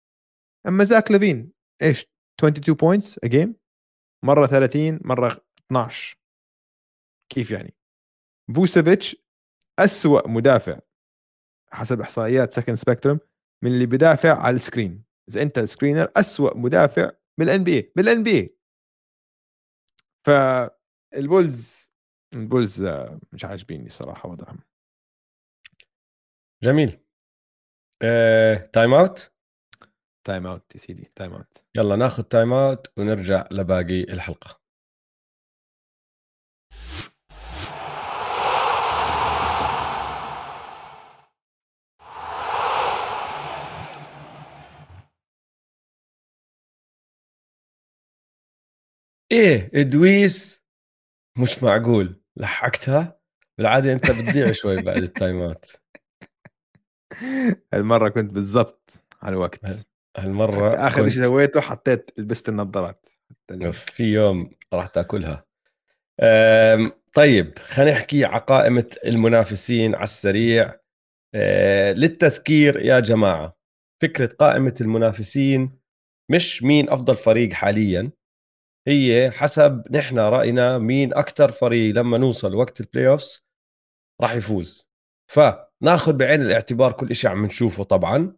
أما زاك لافين إيش 22 points a game مرة 30 مرة 12 كيف يعني؟ فوسيفيتش أسوأ مدافع حسب إحصائيات Second Spectrum من اللي بدافع على ال screen. إذا أنت screener أسوأ مدافع بال NBA بال NBA فالبولز البولز مش عاجبيني الصراحه وضعهم. جميل. آه، time out time out يا سيدي time out يلا ناخذ time out ونرجع لباقي الحلقة. إيه إدويس مش معقول. لحقتها؟ بالعادة أنت بتضيع (laughs) شوي بعد التايمات المره كنت بالضبط على الوقت. هالمرة آخر كنت... شيء سويته حطيت لبست النظارات. في يوم راح تأكلها. طيب خلينا نحكي على قائمة المنافسين على السريع. أه، للتذكير يا جماعة فكرة قائمة المنافسين مش مين أفضل فريق حاليا هي حسب نحن رأينا مين أكثر فريق لما نوصل وقت ال playoffs راح يفوز. فناخذ بعين الاعتبار كل شيء عم نشوفه طبعا.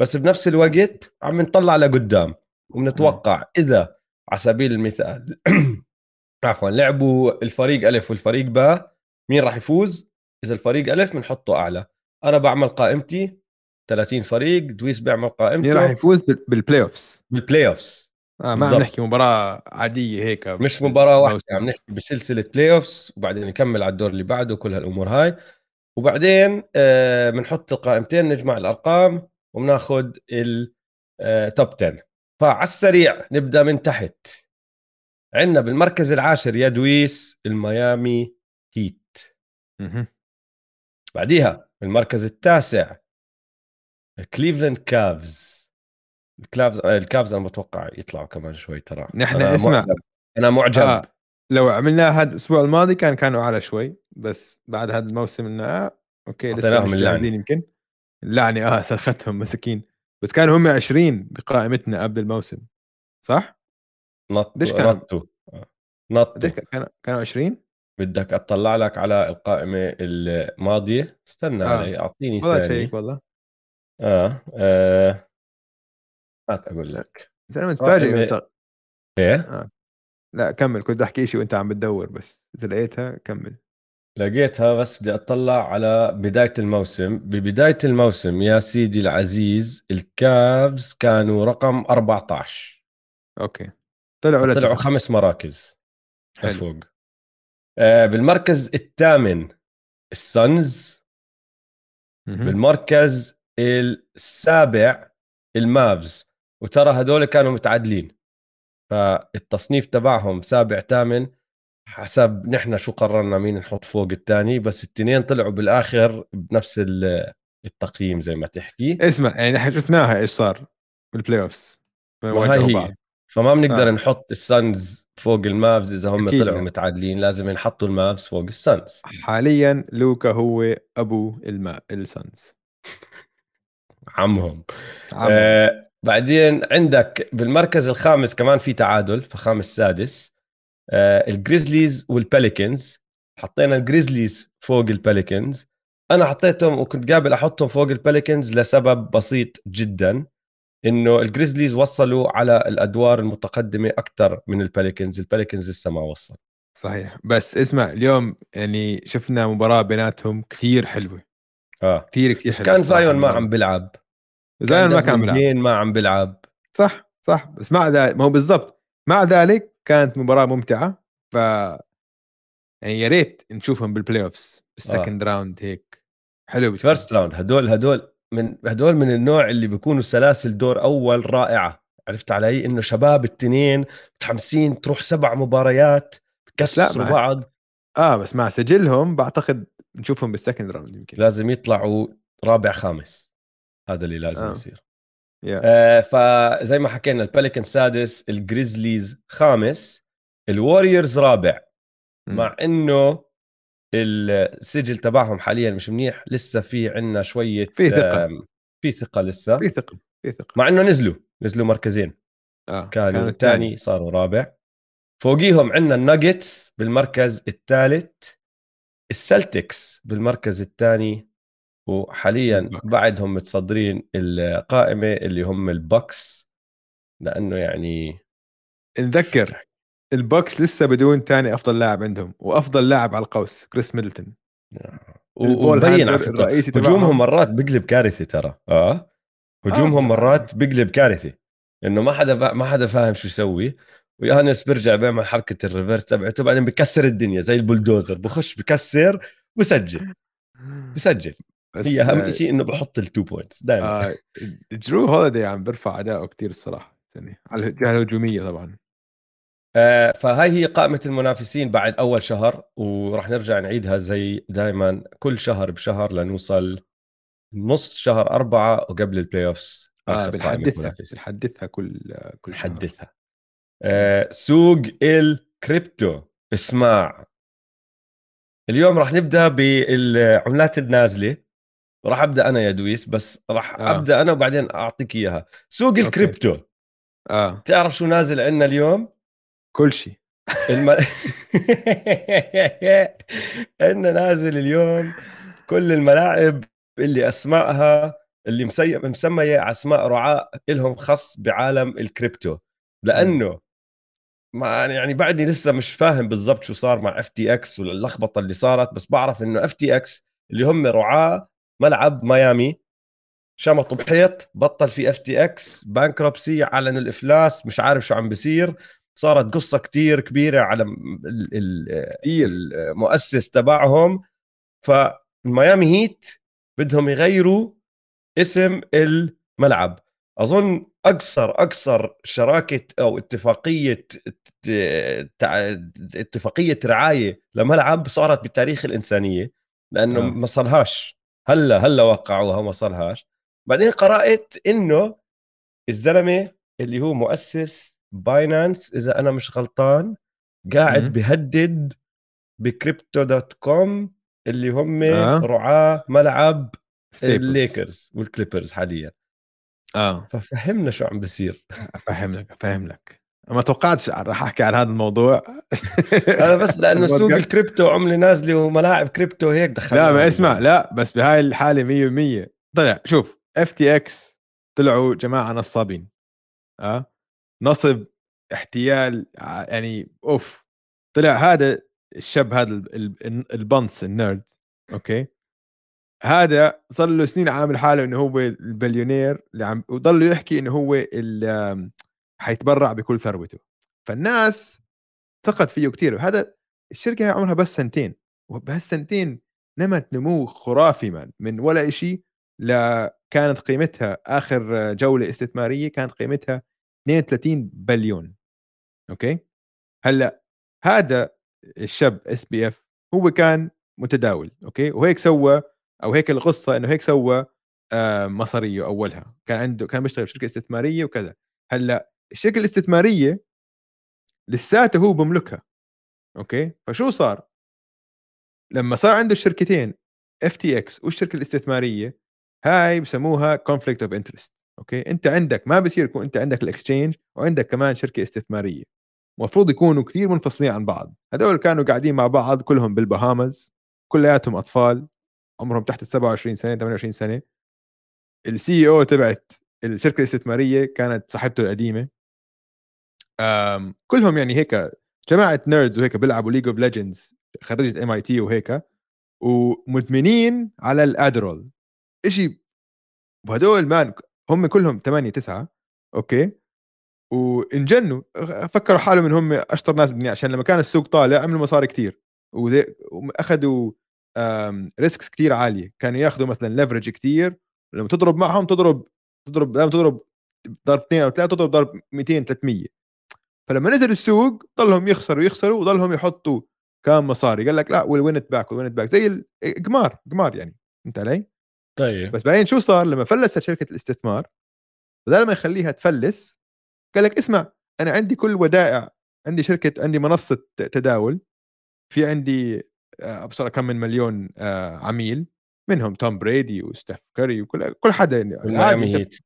بس بنفس الوقت عم نطلع لقدام وبنتوقع إذا على سبيل المثال (clears throat) عفوا لعبوا الفريق ألف والفريق باء مين راح يفوز؟ إذا الفريق ألف بنحطه أعلى. أنا بعمل قائمتي 30 فريق دويس بيعمل مين راح قائمته يفوز بال- بال playoffs بال playoffs آه ما عم. نحكي مباراة عادية هيك. مش مباراة واحدة موسم. عم نحكي بسلسلة playoffs وبعدين نكمل على الدور اللي بعده وكل هالأمور هاي. وبعدين آه، بنحط القائمتين نجمع الأرقام. وبناخذ ال top 10 فعلى السريع نبدأ من تحت عندنا بالمركز العاشر يا دويس الميامي هيت. بعديها المركز التاسع كليفلاند كافز الكلافز الكافز أنا بتوقع يطلعوا كمان شوي ترى نحن أنا اسمع. معجب. أنا معجب آه. لو عملناها هذا الأسبوع الماضي كان كانوا أعلى شوي بس بعد هذا الموسم إنه آه okay لسه مش. جاهزين يمكن اللعنه آه سلختهم مساكين. بس كانوا هم 20 بقائمتنا قبل الموسم صح؟ نط قديش كان؟ نطوا آه. نطوا. كانوا كانوا 20 بدك أطلع لك على القائمة الماضية. استنى آه. علي أعطيني والله ثاني شيك والله. آه آه هات أقول لك. بس أنا متفاجئ قائمة- ط- إيه؟ لا كمل كنت أحكي شيء وأنت عم بتدور بس إذا لقيتها كمل. لقيتها بس بدي أطلع على بداية الموسم. ببداية الموسم يا سيدي العزيز الكابز كانوا رقم 14 okay. طلعوا طلعوا. خمس مراكز حلو. لفوق. آه بالمركز الثامن السانز مهم. بالمركز السابع المافز. وترى هدول كانوا متعادلين. فالتصنيف تبعهم سابع ثامن حسب نحن شو قررنا مين نحط فوق الثاني بس التنين طلعوا بالآخر بنفس ال- التقييم زي ما تحكي. اسمع يعني إحنا شفناها إيش صار بال playoffs ما هاي هي. فما بنقدر آه. نحط السانز فوق المافز إذا هم طلعوا لا. متعادلين لازم نحطوا المافز فوق السانز حاليا لوكا هو أبو الماء السانز عمهم. عمهم. آه بعدين عندك بالمركز الخامس كمان في تعادل فخامس سادس الجريزليز والبيليكنز حطينا الجريزليز فوق البيليكنز أنا حطيتهم وكنت قابل أحطهم فوق البيليكنز لسبب بسيط جدا إنه الجريزليز وصلوا على الأدوار المتقدمة أكثر من البيليكنز البيليكنز لسه ما وصل. صحيح. بس اسمع اليوم يعني شفنا مباراة بيناتهم كثير حلوة. آه. كثير كثير بس كان زايون ما. عم بيلعب. زايون ما كان بيلعب. ما عم بيلعب. صح صح. بس ذلك ما هو بالضبط. مع ذلك كانت مباراة ممتعة ف يعني يا ريت نشوفهم بال playoffs بال second round هيك. حلو. first round هدول هدول من هدول من النوع اللي بيكونوا سلاسل دور أول رائعة. عرفت علي؟ إنه شباب التنين متحمسين تروح سبع مباريات بكسروا مع- بعض. آه بس مع سجلهم بعتقد نشوفهم بال second round يمكن. لازم يطلعوا رابع خامس. هذا اللي لازم. آه. يصير. yeah. آه فزي ما حكينا البيليكن سادس الجريزليز خامس الووريورز رابع. مع إنه السجل تبعهم حاليا مش منيح لسه في عنا شوية في ثقة. آم، في ثقة لسه في ثقة في ثقة مع إنه نزلوا نزلوا مركزين آه كانوا الثاني. ثاني صاروا رابع فوقيهم عندنا الناجتس بالمركز الثالث السلتكس بالمركز الثاني وحاليا. بعدهم متصدرين القائمة اللي هم البوكس لأنه يعني نذكر ال Bucks لسه بدون ثاني أفضل لاعب عندهم وأفضل لاعب على القوس كريس ميدلتون. و main handler على فكرة هجومهم مرات بقلب كارثه ترى. آه. هجومهم بس- مرات بقلب كارثه إنه ما حدا ما حدا فاهم شو يسوي. ويانس بيرجع بيعمل حركة ال reverse تبعته بعدين بكسر الدنيا زي البلدوزر بخش بكسر بسجل. بسجل. بس هي أهم آه، شيء إنه بحط ال two points دائما آه درو هوليدي عم برفع اداؤه كتير الصراحة السنة على الجهه الهجومية طبعا. آه فهاي هي قائمة المنافسين بعد أول شهر وراح نرجع نعيدها زي دائما كل شهر بشهر لنوصل نص شهر أربعة وقبل ال playoffs آه آخر قائمة بنحدثها. بنحدثها كل كل شهر. نحدثها آه سوق الكريبتو اسمع. اليوم راح نبدأ بالعملات النازلة. راح أبدأ أنا يا دويس بس راح آه. أبدأ أنا وبعدين أعطيك إياها. سوق okay. الكريبتو. آه. تعرف شو نازل عندنا اليوم؟ كل شيء. الم... (laughs) عندنا نازل اليوم كل الملاعب اللي أسمائها اللي مسي... مسمية أسماء رعاة لهم خص بعالم الكريبتو. لأنه ما يعني بعدني لسه مش فاهم بالضبط شو صار مع FTX واللخبطة اللي صارت بس بعرف إنه FTX اللي هم رعاة ملعب ميامي. شمطوا بحيط بطل في FTX bankruptcy اعلنوا الإفلاس مش عارف شو عم بيصير. صارت قصة كتير كبيرة على المؤسس تبعهم. فالميامي هيت بدهم يغيروا اسم الملعب. أظن اقصر اقصر شراكة أو اتفاقية اتفاقية رعاية لملعب صارت بتاريخ الإنسانية لأنه آه. ما صارهاش. هلا هلا وقعوها ما صارهاش. بعدين قرأت إنه الزلمة اللي هو مؤسس Binance إذا أنا مش غلطان قاعد م- بهدد ب Crypto.com اللي هم آه. رعاة ملعب الليكرز والكليبرز حاليا. آه. ففهمنا شو عم لك افهم لك ما توقعتش راح احكي عن هذا الموضوع. (laughs) أنا بس لأنه (laughs) سوق الكريبتو عملة نازلة وملاعب كريبتو هيك دخل لا ما اسمع لا بس بهاي الحالة 100% طلع شوف FTX طلعوا جماعة نصابين آه؟ نصب احتيال يعني أوف. طلع هذا الشاب هذا البنص ال nerd okay؟ هذا صار له سنين عامل حاله إنه هو البليونير اللي عم وضل يحكي إنه هو حيتبرع بكل ثروته. فالناس ثقت فيه كثير وهذا الشركة عمرها بس سنتين. وبهالسنتين نمت نمو خرافي من من ولا شيء كانت قيمتها آخر جولة استثمارية كانت قيمتها 32 بليون. okay؟ هلأ هذا الشاب SBF هو كان متداول. okay؟ وهيك سوى أو هيك القصة إنه هيك سوى آه، مصارية أولها. كان عنده كان بيشتغل في شركه استثمارية وكذا. هلأ الشركة الاستثماريه لساته هو بملكها okay؟ فشو صار؟ لما صار عنده الشركتين FTX والشركة الاستثمارية هاي بسموها conflict of interest okay؟ أنت عندك ما بصير يكون أنت عندك ال exchange وعندك كمان شركة استثمارية المفروض يكونوا كثير منفصلين عن بعض هذول كانوا قاعدين مع بعض كلهم بالبهامز كلياتهم أطفال عمرهم تحت ال 27 سنة 28 سنة ال CEO تبعت الشركة الاستثمارية كانت صاحبته القديمة. كلهم يعني هيك جماعة nerds وهيك بيلعبوا League of Legends خريجة MIT وهيك ومدمنين على ال Adderall. شيء وهدول مان هم كلهم 8 9 okay؟ وانجنوا فكروا حالهم إن هم أشطر ناس بالدنيا عشان لما كان السوق طالع عملوا مصاري كثير وأخذوا risks كثير عالية. كانوا ياخذوا مثلا leverage كثير لما تضرب معهم تضرب تضرب لما تضرب ضرب اثنين أو ثلاثة تضرب ضرب 200 300 فلما نزل السوق ضلهم يخسروا يخسروا وضلهم يحطوا كمان مصاري. قال لك لا we'll win back win back زي القمار قمار يعني فهمت علي؟ طيب. بس بعدين شو صار؟ لما فلست شركة الاستثمار بدل ما يخليها تفلس قال لك اسمع أنا عندي كل ودائع عندي شركة عندي منصة تداول في عندي ابصر آه، كم من مليون آه، عميل منهم توم بريدي وستيف كاري وكل كل حدا يعني. ميامي هيت.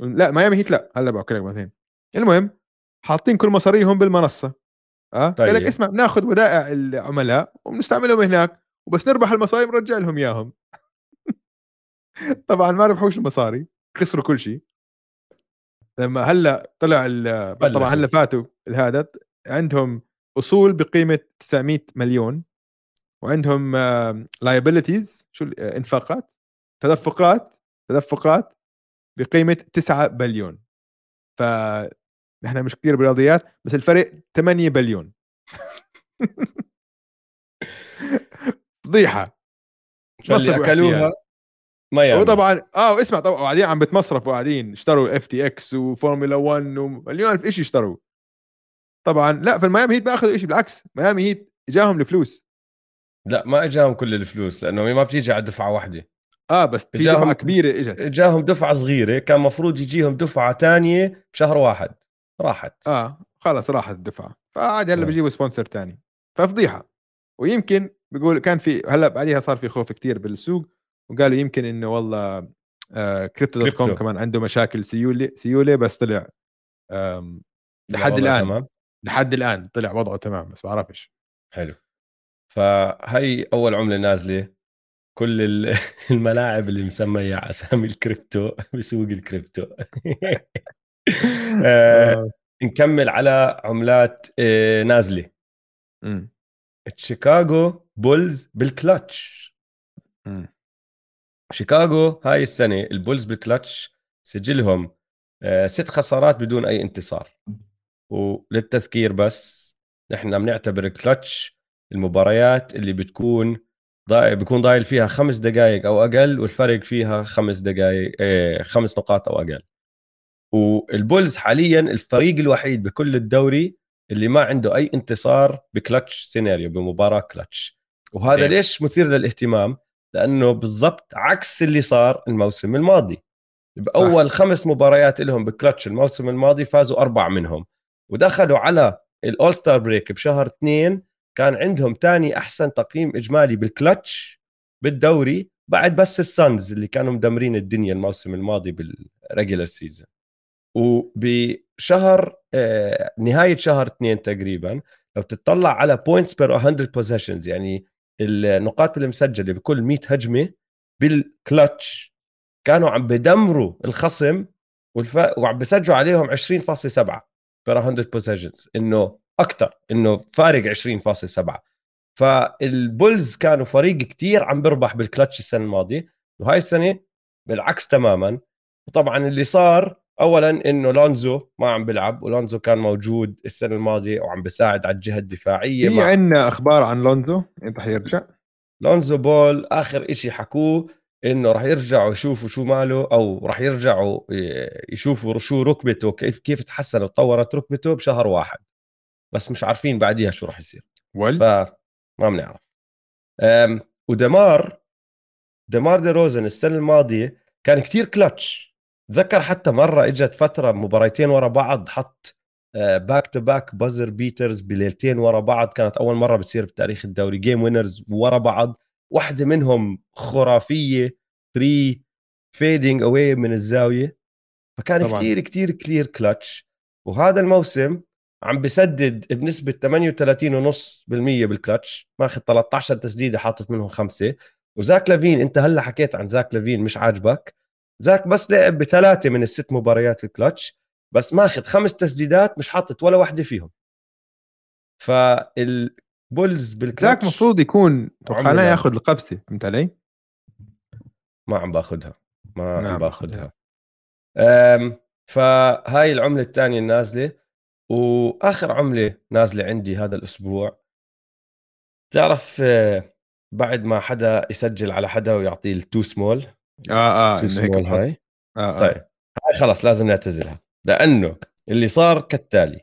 لا ميامي هيت لا هلا بحكي لك بعدين المهم حاطين كل مصاريهم بالمنصة آه؟ طيب. قال لك اسمع بناخذ ودائع العملاء وبنستعملهم هناك وبس نربح المصاري بنرجع لهم إياهم. (laughs) طبعا ما ربحوش المصاري خسروا كل شيء. لما هلأ طلع طبعا هلأ فاتوا هذا عندهم أصول بقيمة 900 مليون وعندهم liabilities شو آه، إنفاقات تدفقات تدفقات بقيمة 9 بليون. ف نحن مش كثير بالرياضيات بس الفرق 8 بليون. فضيحة. اللي أكلوها؟ ميامي وطبعا آه واسمع طبعا قاعدين عم بتمصرفوا قاعدين اشتروا FTX وفورمولا 1 ومليون ألف شيء اشتروا. طبعا لا في الميامي هيت ما أخذوا شيء بالعكس ميامي هيت إجاهم الفلوس. لا ما إجاهم كل الفلوس لأنه ما بتيجي على دفعه واحدة. آه بس في دفعة كبيرة إجت. إجاهم دفعة صغيرة كان مفروض يجيهم دفعة ثانية بشهر واحد. راحت. آه خلص راحت الدفعه فعادي هلا. بيجيبوا sponsor ثاني ففضيحة. ويمكن بيقول كان في هلا بعديها صار في خوف كثير بالسوق وقالوا يمكن إنه والله آه Crypto.com كمان عنده مشاكل سيوله سيوله بس طلع لحد الآن. تمام. لحد الآن طلع وضعه تمام بس بعرفش حلو. فهي أول عملة نازلة. كل (laughs) الملاعب اللي مسمية أسامي الكريبتو (laughs) بسوق الكريبتو (laughs) آه، آه. نكمل على عملات آه، نازلة. شيكاغو بولز بالكلتش شيكاغو هاي السنة البولز بالكلتش سجلهم آه، ست خسارات بدون أي انتصار. وللتذكير بس نحن بنعتبر الكلتش المباريات اللي بتكون ضايع بيكون ضايل فيها خمس دقائق أو أقل والفرق فيها خمس دقائق إيه خمس نقاط أو أقل. والبولز حاليا الفريق الوحيد بكل الدوري اللي ما عنده أي انتصار ب clutch scenario بمباراة كلتش. وهذا إيه. ليش مثير للاهتمام؟ لأنه بالضبط عكس اللي صار الموسم الماضي. بأول صح. خمس مباريات لهم بكلتش الموسم الماضي فازوا أربع منهم. ودخلوا على ال All-Star break بشهر اثنين كان عندهم ثاني أحسن تقييم إجمالي بالكلتش بالدوري بعد بس الصنز اللي كانوا مدمرين الدنيا الموسم الماضي بال regular season وبشهر آه، نهاية شهر اثنين تقريبا لو تطلع على points per 100 possessions يعني النقاط المسجلة بكل 100 هجمة بالكلتش كانوا عم بدمروا الخصم والف... وعم بسجلوا عليهم 20.7 per 100 possessions إنه أكثر إنه فارق 20.7 فالبولز كانوا فريق كتير عم بربح بالكلتش السنة الماضية. وهاي السنة بالعكس تماما. وطبعا اللي صار اولا إنه لونزو ما عم بيلعب ولونزو كان موجود السنة الماضية وعم بيساعد على الجهة الدفاعية في عندنا أخبار عن لونزو؟ أنت حيرجع لونزو بول آخر إشي حكوه إنه راح يرجعوا يشوفوا شو ماله أو راح يرجعوا يشوفوا شو ركبته كيف كيف تحسنت وتطورت ركبته بشهر واحد. بس مش عارفين بعديها شو راح يصير. ول فما بنعرف. وديمار ديمار دي روزن السنة الماضية كان كتير كلتش. تذكر حتى مرة إجت فترة مباريتين ورا بعض حط back to back buzzer beaters بليلتين ورا بعض كانت أول مرة بتصير بتاريخ الدوري game winners ورا بعض. واحدة منهم خرافية 3 fading away من الزاوية. فكان طبعاً. كثير كثير كثير كلتش وهذا الموسم عم بسدد بنسبة 38.5% بالكلتش ماخذ 13 تسديدة حاطط منهم خمسة. وزاك لافين أنت هلأ حكيت عن زاك لافين مش عاجبك. زاك بس لعب بثلاثة من الست مباريات الكلتش بس ماخذ خمس تسديدات مش حاطط ولا واحدة فيهم. فالبولز بالكلتش زاك المفروض يكون توقعناه ياخذ القفزة فهمت علي؟ ما عم باخذها. ما نعم. عم باخذها فهاي العملة الثانية النازلة وآخر عملة نازلة عندي هذا الأسبوع. تعرف آه، بعد ما حدا يسجل على حدا ويعطيه ال too small آه آه too small هاي آه آه. طيب هاي خلاص لازم نعتزلها. لأنه اللي صار كالتالي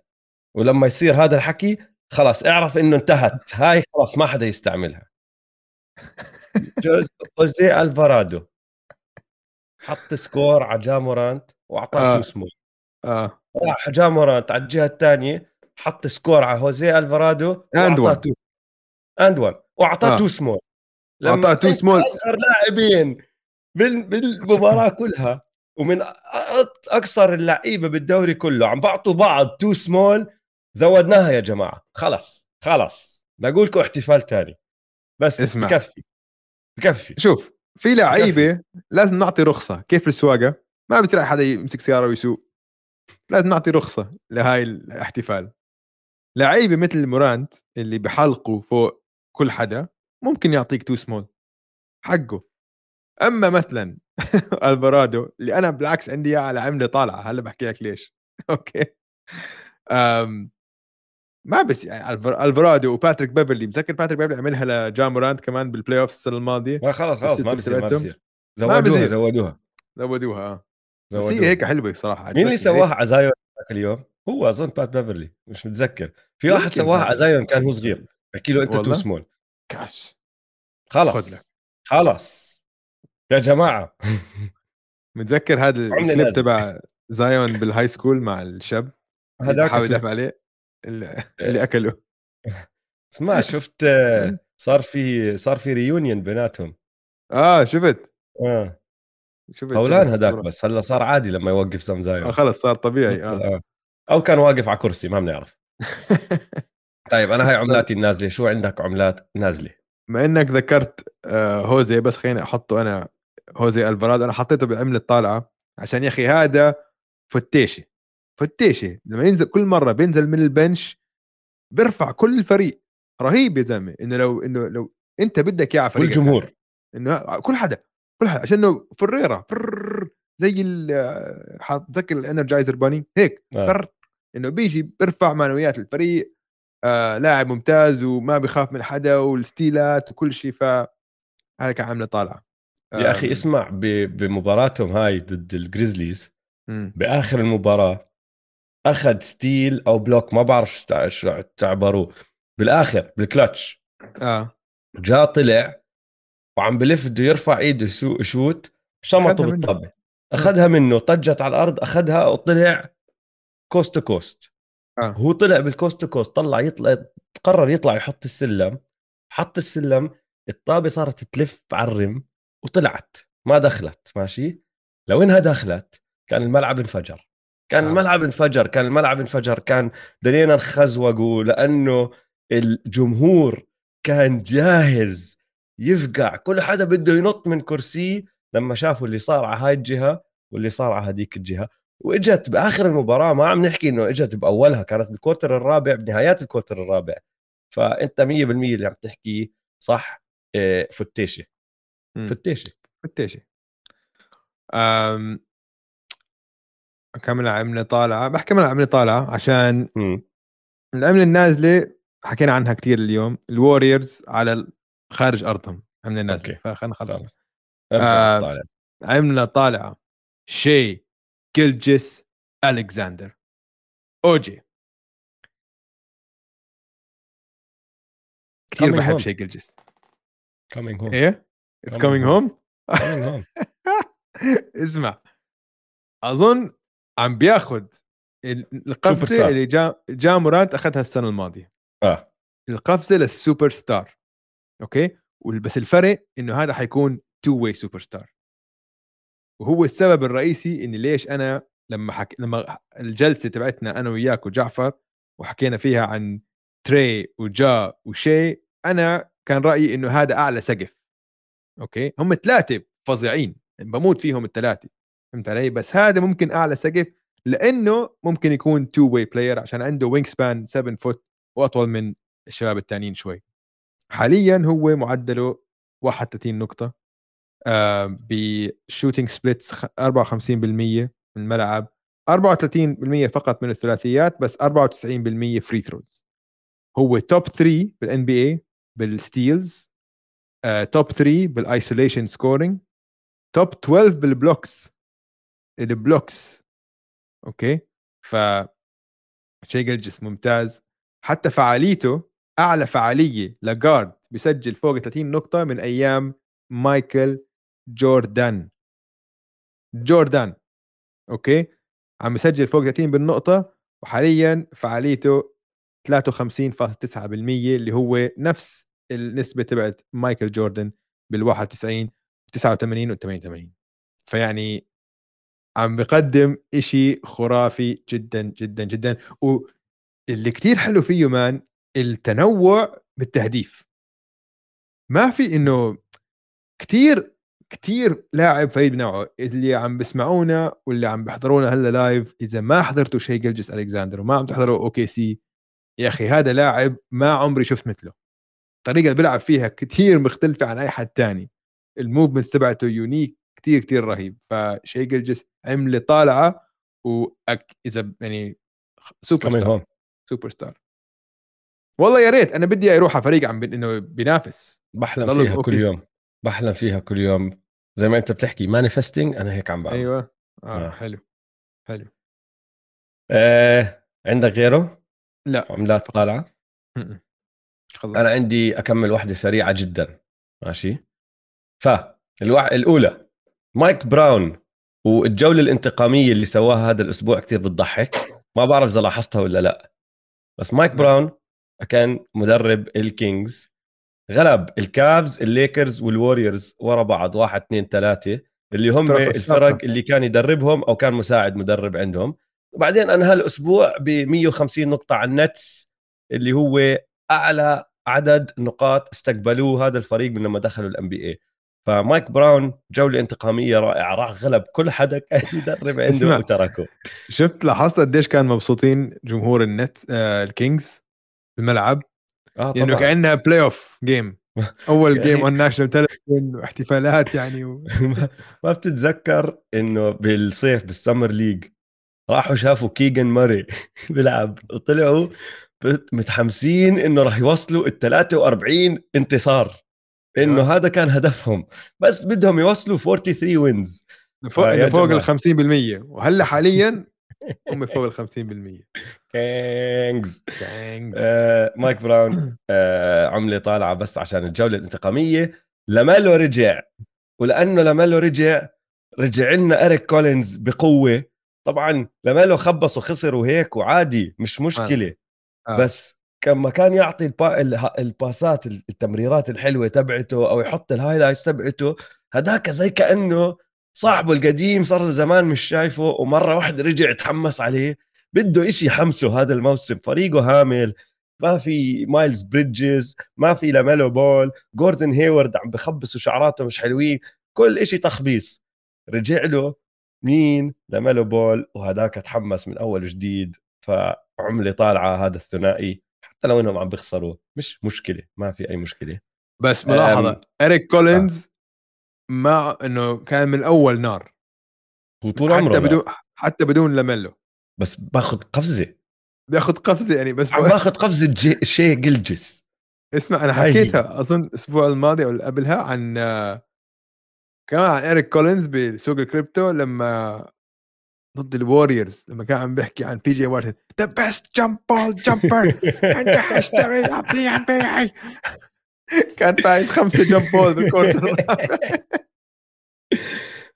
ولما يصير هذا الحكي خلاص اعرف إنه انتهت. هاي خلاص ما حدا يستعملها. (laughs) جوز اوزي ألفارادو. حط score على جا مورانت وأعطاه آه. too small آه. راح جا مورانت على الجهة الثانية حط score على هوزي ألفارادو and one and one وأعطاه too small اعطاه too small أصغر لاعبين. بالمباراة كلها ومن أكثر اللعيبة بالدوري كله عم بعطوا بعض too small زودناها يا جماعة. خلص خلص بقول لكم احتفال ثاني بس اسمع. بكفي. بكفي. شوف في لعيبة لازم نعطي رخصة. كيف السواقة؟ ما بصير حدا يمسك سيارة ويسوق. لازم نعطي رخصة لهاي الاحتفال. لعيبة مثل مورانت اللي بحلقوا فوق كل حدا ممكن يعطيك too small حقه. أما مثلا (laughs) ألفارادو اللي أنا بالعكس عندي إياه على عمله طالعة هلأ بحكي لك ليش. (laughs) okay. أم ما بس يعني ألفارادو وباتريك بيفرلي متذكر باتريك بيفرلي عملها لجا مورانت كمان بال playoff السنة الماضية؟ خلاص خلاص ما بصير ما بصير زودوها زودوها. زودوها آه. بس هي هيك حلوة صراحة مين اللي سواها على زايون اليوم؟ هو أظن بات بيفرلي مش متذكر. في واحد سواها على زايون كان هو صغير. بحكي له أنت too small. كاش. خلص خلص يا جماعة. متذكر هذا الكليب تبع زايون بال high school مع الشاب هذاك حاول يدافع عليه اللي, اللي أكله. اسمع (laughs) شفت إيه. صار في صار في reunion بيناتهم. آه شفت. آه. شفت طولان هذاك بس هلا صار عادي لما يوقف سام زايون. آه خلص صار طبيعي آه. آه. أو كان واقف على كرسي ما بنعرف. (laughs) طيب أنا هاي عملاتي النازلة شو عندك عملات نازلة؟ ما إنك ذكرت آه، هوزي بس خليني أحطه أنا هوزي الفراد أنا حطيته بعمله طالعه عشان يا أخي هذا فتيشة فتيشة. لما ينزل كل مرة بينزل من البنش بيرفع كل الفريق. رهيب يا زلمة. إنه لو إنه لو أنت بدك إياه فريق الجمهور إنه كل حدا كل حدا. عشان إنه فريرة فرر زي تذكر الإنرجايزر باني هيك آه. إنه بيجي بيرفع معنويات الفريق. آه لاعب ممتاز وما بيخاف من حدا والستيلات وكل شيء. ف هاي كان عامله طالعة. يا أخي اسمع بمباراتهم هاي ضد ال Grizzlies بآخر المباراة أخذ steal أو block ما بعرف شو تعبروه. بالآخر بالكلتش. آه. جا طلع وعم بلف بده يرفع إيده يشوت شمطه بالطبة. أخذها منه طجت على الأرض أخذها وطلع coast to coast آه. هو طلع بال coast to coast طلع يطلع قرر يطلع يحط السلم. حط السلم الطابة صارت تلف على الرم. وطلعت ما دخلت ماشي؟ لو إنها دخلت كان الملعب انفجر. كان آه. الملعب انفجر كان الملعب انفجر كان دنينا نخزوقوا لأنه الجمهور كان جاهز يفقع كل حدا بده ينط من كرسيه لما شافوا اللي صار على هاي الجهة واللي صار على هذيك الجهة. وإجت بآخر المباراة ما عم نحكي إنه إجت بأولها كانت بالكوتر الرابع بنهايات الكوتر الرابع. فأنت 100% اللي عم تحكيه صح آه، فتيشة. فتيشه فتيشه أم... كم عمله طالعه؟ بحكي من عمله طالعه عشان العمله النازلة حكينا عنها كثير اليوم ال Warriors على خارج أرضهم عمله نازله فخلينا نخلص. آه عمله طالعة شاي جلجس ألكساندر. اوجي كثير بحب شاي جلجس coming home إيه؟ it's coming home اسمع. أظن عم بياخذ القفزة اللي جا جا مورانت أخذها السنة الماضية. آه. القفزة لل superstar okay بس الفرق إنه هذا حيكون two-way superstar وهو السبب الرئيسي إني ليش أنا لما حك... لما الجلسة تبعتنا أنا وياك وجعفر وحكينا فيها عن تراي وجا وشاي أنا كان رأيي إنه هذا أعلى سقف. okay؟ هم ثلاثة فظيعين بموت فيهم الثلاثه فهمت علي؟ بس هذا ممكن أعلى سقف لأنه ممكن يكون two-way player عشان عنده wingspan 7 foot وأطول من الشباب الثانيين شوي. حاليا هو معدله 31 نقطة آه بشوتينج سبليتس 54% من الملعب 34% فقط من الثلاثيات بس 94% free throws هو top 3 بال NBA بال steals top 3 بال isolation scoring top 12 بال blocks ال blocks okay؟ ف جلجس ممتاز. حتى فعاليته أعلى فعالية ل guard بيسجل فوق 30 نقطة من أيام مايكل جوردان. جوردان. okay؟ عم يسجل فوق 30 بالنقطة وحاليا فعاليته 53.9% اللي هو نفس النسبة تبعت مايكل جوردن بال 91 89 و 88 فيعني عم بقدم إشي خرافي جدا جدا جدا. واللي كتير حلو فيه man التنوع بالتهديف. ما في إنه كتير كتير لاعب فريد بنوعه. اللي عم بسمعونا واللي عم بيحضرونا هلأ live إذا ما حضرتوا شاي جلجس الكساندر وما عم تحضروا OKC يا أخي هذا لاعب ما عمري شفت مثله. الطريقة اللي بيلعب فيها كتير مختلفة عن أي حد تاني. ال movement تبعته unique كتير كتير رهيب. فشاي جلجس عملة طالعة واذا يعني سوبر ستار سوبر ستار والله يا ريت أنا بدي أروح على فريق عم إنه بينافس. بحلم فيها كل يوم. بحلم فيها كل يوم. زي ما أنت بتحكي manifesting أنا هيك عم بعمل. أيوه. آه, آه. حلو. حلو. آه عندك غيره؟ لا. عملات طالعة؟ خلصت. أنا عندي أكمل واحدة سريعة جدا. ماشي؟ ف الأولى مايك براون والجولة الانتقامية اللي سواها هذا الأسبوع كثير بتضحك. ما بعرف إذا لاحظتها ولا لا. بس مايك براون كان مدرب ال Kings. غلب ال Cavs ال Lakers وال Warriors ورا بعض واحد اثنين ثلاثة اللي هم الفرق اللي كان يدربهم أو كان مساعد مدرب عندهم. وبعدين انهى الأسبوع ب 150 نقطة على ال Nets اللي هو أعلى عدد نقاط استقبلوه هذا الفريق من لما دخلوا ال NBA فمايك براون جولة انتقامية رائعة راح غلب كل حدا كان (laughs) يدرب عنده وتركه شفت لاحظت قديش كان مبسوطين جمهور ال Nets آه ال Kings الملعب لأنه يعني كأنها playoff game أول game on national television واحتفالات يعني و... (laughs) ما بتتذكر إنه بالصيف بال summer league راحوا شافوا كيجن موري (laughs) بيلعب وطلعوا متحمسين إنه راح يوصلوا ال 43 انتصار. إنه هذا كان هدفهم. بس بدهم يوصلوا 43 wins فوق فوق ال 50% وهلأ (laughs) حاليا هم فوق ال 50% Kings آه مايك براون آه عملة طالعة بس عشان الجولة الانتقامية. لاميلو رجع. ولأنه لاميلو رجع رجع لنا إريك كولينز بقوة. طبعا لاميلو خبص وخسر وهيك وعادي مش مشكلة. آه. بس كما كان يعطي البا... الباسات التمريرات الحلوة تبعته أو يحط ال highlights تبعته. هداك زي كأنه صاحبه القديم صار له زمان مش شايفه ومرة واحدة رجع تحمس عليه. بده إشي يحمسه هذا الموسم. فريقه هامل. ما في مايلز بريدجز ما في لاميلو بول. جوردن هيورد عم بخبصوا شعراته مش حلوين. كل إشي تخبيص. رجع له مين؟ لاميلو بول. وهداك تحمس من أول جديد. فعملة طالعة هذا الثنائي حتى لو إنهم عم بيخسروا مش مشكلة ما في أي مشكلة. بس ملاحظة اريك كولينز مع إنه كان من الأول نار. هو طول عمره حتى بدون حتى بدون لاميلو. بس بأخذ قفزة. بياخذ قفزة يعني بس عم بأخذ قفزة شي جلجس. اسمع أنا حكيتها أظن الأسبوع الماضي أو اللي قبلها عن كمان عن اريك كولينز بسوق الكريبتو لما ضد الوريورز لما كان عم بيحكي عن بي جي واشنطن the best jump ball jumper in the history of the NBA. (laughs) كان فايز خمسة jump ball بال quarter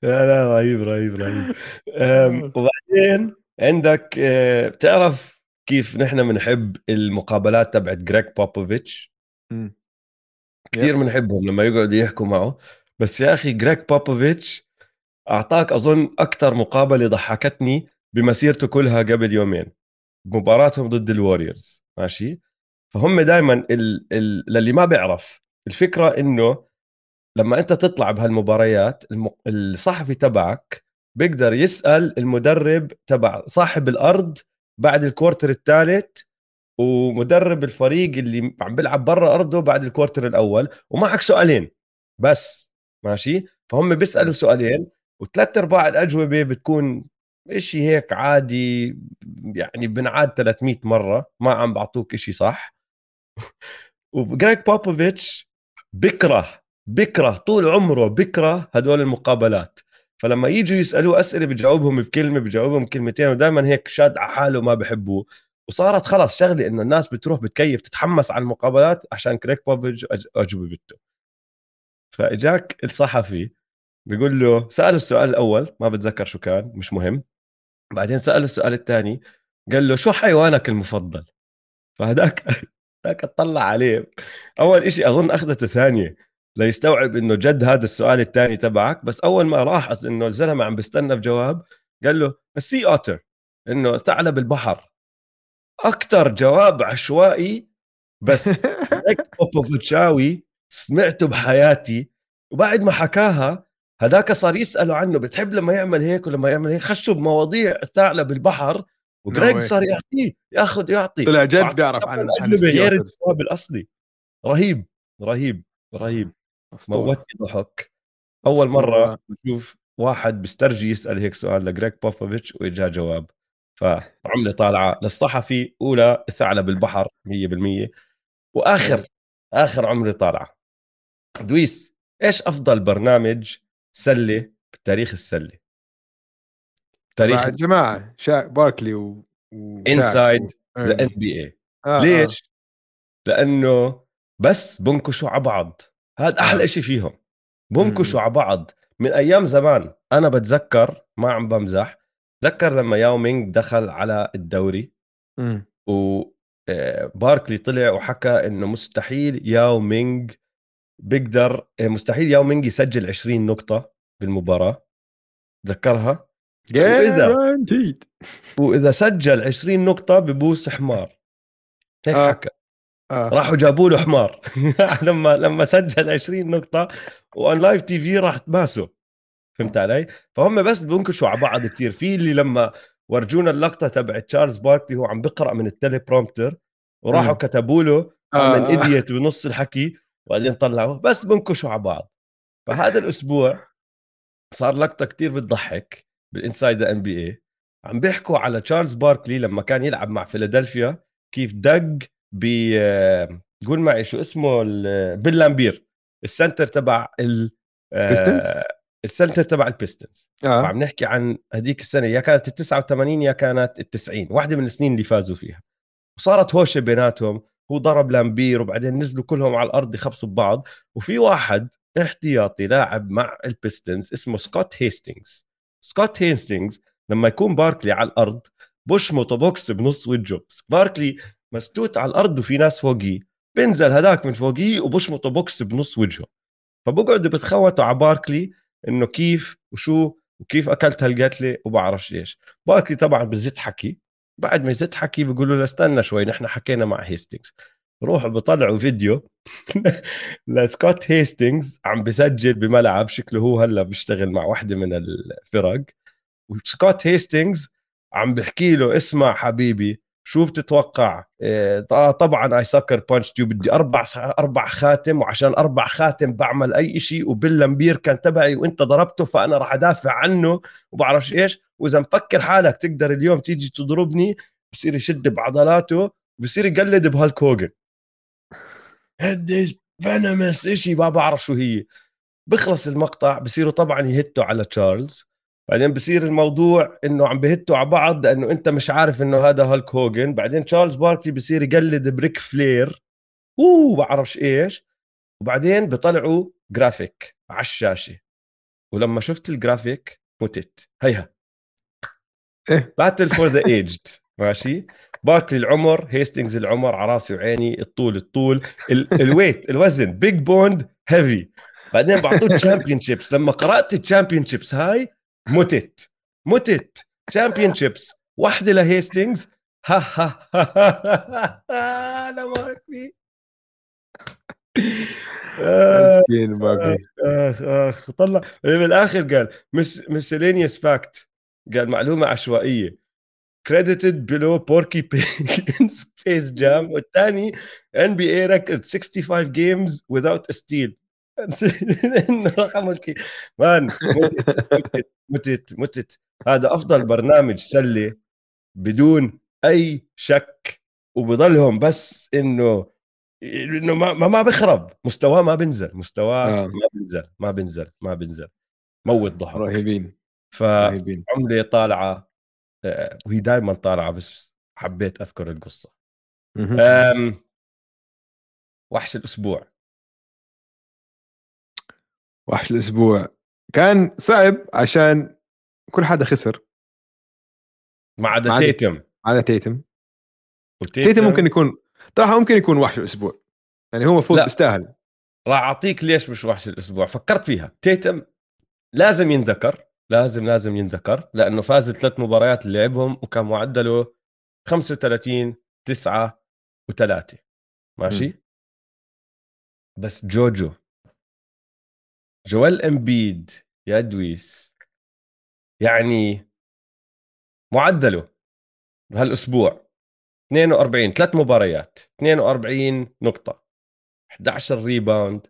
لا لا رهيب رهيب رهيب. وبعدين عندك آه، بتعرف كيف نحن بنحب المقابلات تبعت جريج بوبوفيتش كثير بنحبهم لما يقعدوا يحكوا معه. بس يا أخي جريج بوبوفيتش أعطاك أظن أكثر مقابلة ضحكتني بمسيرته كلها قبل يومين بمباراتهم ضد الوريورز ماشي؟ فهم دائما للي ما بيعرف الفكرة إنه لما أنت تطلع بهالمباريات الصحفي تبعك بيقدر يسأل المدرب تبع صاحب الأرض بعد ال quarter الثالث ومدرب الفريق اللي عم بيلعب برا أرضه بعد ال quarter الأول ومعك سؤالين بس ماشي؟ فهم بيسألوا سؤالين وثلاث أرباع الأجوبة بتكون إشي هيك عادي يعني بنعاد 300 مرة ما عم بعطوك إشي صح. (laughs) وجريك بوبوفيتش بكره بكره طول عمره بكره هدول المقابلات. فلما يجوا يسألوه أسئلة بجاوبهم بكلمة بجاوبهم كلمتين ودائما هيك شاد على حاله ما بحبوه. وصارت خلص شغلة إنه الناس بتروح بتكيف تتحمس على المقابلات عشان جريج بوبوفيتش اجوبته فإجاك الصحفي بيقول له سأله السؤال الأول ما بتذكر شو كان مش مهم. بعدين سأله السؤال الثاني قال له شو حيوانك المفضل؟ فهداك (laughs) هداك اطلع عليه. أول إشي أظن أخذته ثانية ليستوعب إنه جد هذا السؤال الثاني تبعك. بس أول ما لاحظ إنه الزلمة عم بيستنى بجواب قال له السي أوتر إنه ثعلب البحر. أكثر جواب عشوائي بس (laughs) بوبوفيتشاوي سمعته بحياتي. وبعد ما حكاها هذاك صار يسالوا عنه بتحب لما يعمل هيك ولما يعمل هيك؟ خشوا بمواضيع الثعلب بالبحر وجريج صار يعطيه ياخذ يعطي. طلع جد بيعرف عن عن الجواب الأصلي. رهيب رهيب رهيب. موتني ضحك. أول مرة بشوف واحد بيسترجي يسأل هيك سؤال لجريج بوبوفيتش وإجا جواب. فعملة طالعة للصحفي أولى ثعلب البحر 100% وآخر آخر عمره طالعة. دويس إيش أفضل برنامج سلة بتاريخ السلة تاريخ جماعة شا... باركلي و, Inside the NBA ليش؟ آه. لأنه بس بنكشوا على بعض هذا أحلى آه. شيء فيهم بنكشوا على بعض من أيام زمان أنا بتذكر ما عم بمزح تذكر لما ياو مينغ دخل على الدوري مم. و آه، باركلي طلع وحكى إنه مستحيل ياو مينغ بيقدر آه، مستحيل ياو مينج يسجل 20 نقطة بالمباراة تذكرها؟ وإذا وإذا سجل 20 نقطة ببوس حمار هيك آه. حكى آه. راحوا جابوا له حمار (laughs) لما لما سجل 20 نقطة و on live TV راح باسه فهمت علي؟ فهم بس بنكشوا على بعض كثير في اللي لما ورجونا اللقطة تبع تشارلز باركلي هو عم بقرأ من ال teleprompter وراحوا كتبوا له آه. I'm an idiot بنص الحكي وبعدين طلعوا بس بنكشوا على بعض. فهذا الأسبوع صار لقطة كتير بتضحك بال Inside NBA عم بيحكوا على تشارلز باركلي لما كان يلعب مع فيلادلفيا كيف دق ب قول معي شو اسمه بيل لامبير ال center تبع ال بيستنز؟ ال center تبع البيستنز. آه. فعم نحكي عن هذيك السنة يا كانت ال 89 يا كانت ال 90 واحدة من السنين اللي فازوا فيها. وصارت هوشة بيناتهم هو ضرب لامبير وبعدين نزلوا كلهم على الأرض يخبصوا ببعض. وفي واحد احتياطي لاعب مع البيستنز اسمه سكوت هيستينجز. سكوت هيستينجز لما يكون باركلي على الأرض بشمطه بوكس بنص وجهه باركلي مستوت على الأرض وفي ناس فوقيه. بنزل هداك من فوقيه وبشمطه بوكس بنص وجهه. فبقعدوا بتخوتوا على باركلي إنه كيف وشو وكيف أكلت هالقتلة وبعرفش إيش. باركلي طبعا بزت حكي. بعد ما يزت حكي بيقولوا له استنى شوي نحن حكينا مع هيستينجز. روحوا بيطلعوا فيديو (laughs) لسكوت هيستينجز عم بسجل بملعب شكله هو هلا بيشتغل مع واحدة من الفرق. وسكوت هيستينجز عم بحكي له اسمع حبيبي شو بتتوقع؟ إيه طبعا اي سكر بانش تيو بدي أربع أربع خاتم وعشان أربع خاتم بعمل أي شيء وباللمبير كان تبعي وإنت ضربته فأنا راح أدافع عنه وبعرفش إيش. وإذا مفكر حالك تقدر اليوم تيجي تضربني بصير يشد بعضلاته بصير يقلد بهالك هوجن هيد فينومس إشي ما بعرف شو هي. بخلص المقطع بصيروا طبعا يهتوا على تشارلز. بعدين بصير الموضوع إنه عم بهتوا على بعض لأنه أنت مش عارف إنه هذا هالك هوجن بعدين تشارلز باركلي بصير يقلد بريك فلير. أوه بعرفش إيش. وبعدين بيطلعوا جرافيك على الشاشة. ولما شفت الجرافيك متت. هيها. battle for the aged ماشي؟ باركلي العمر هيستينجز العمر على راسي وعيني الطول الطول ال weight الوزن big boned heavy بعدين بعطوه تشامبيون شيبس لما قرأت التشامبيون شيبس هاي متت. متت. تشامبيون شيبس واحدة لهيستينجز. ها ها ها أنا باركلي مسكين باركلي اخ اخ طلع. بالاخر قال مس مسلينيوس فاكت قال معلومة عشوائية. كريديتد بلو بوركي بينز فيس جام والثاني NBA record 65 games without a steal. (laughs) رقم الكي مان متت متت متت هذا أفضل برنامج سلة بدون أي شك. وبضلهم بس إنه إنه ما ما بخرب. مستواه ما بنزل. مستواه آه. ما بنزل ما بنزل ما بنزل. موت ضحك. رهيبين. فعمله طالعة آه، وهي دائما طالعة بس حبيت أذكر القصة. وحش الأسبوع. وحش الأسبوع. كان صعب عشان كل حدا خسر. ما عدا ما عدا- تيتم. تيتم. تيتم ممكن يكون صراحة ممكن يكون وحش الأسبوع. يعني هو المفروض لا. بيستاهل. راح أعطيك ليش مش وحش الأسبوع. فكرت فيها. تيتم لازم ينذكر. لازم لازم ينذكر لأنه فاز الثلاث مباريات اللي لعبهم وكان معدله 35 9 و3 ماشي؟ بس جوجو جوال إمبيد يا دويس يعني معدله بهالاسبوع 42 ثلاث مباريات 42 نقطة 11 rebound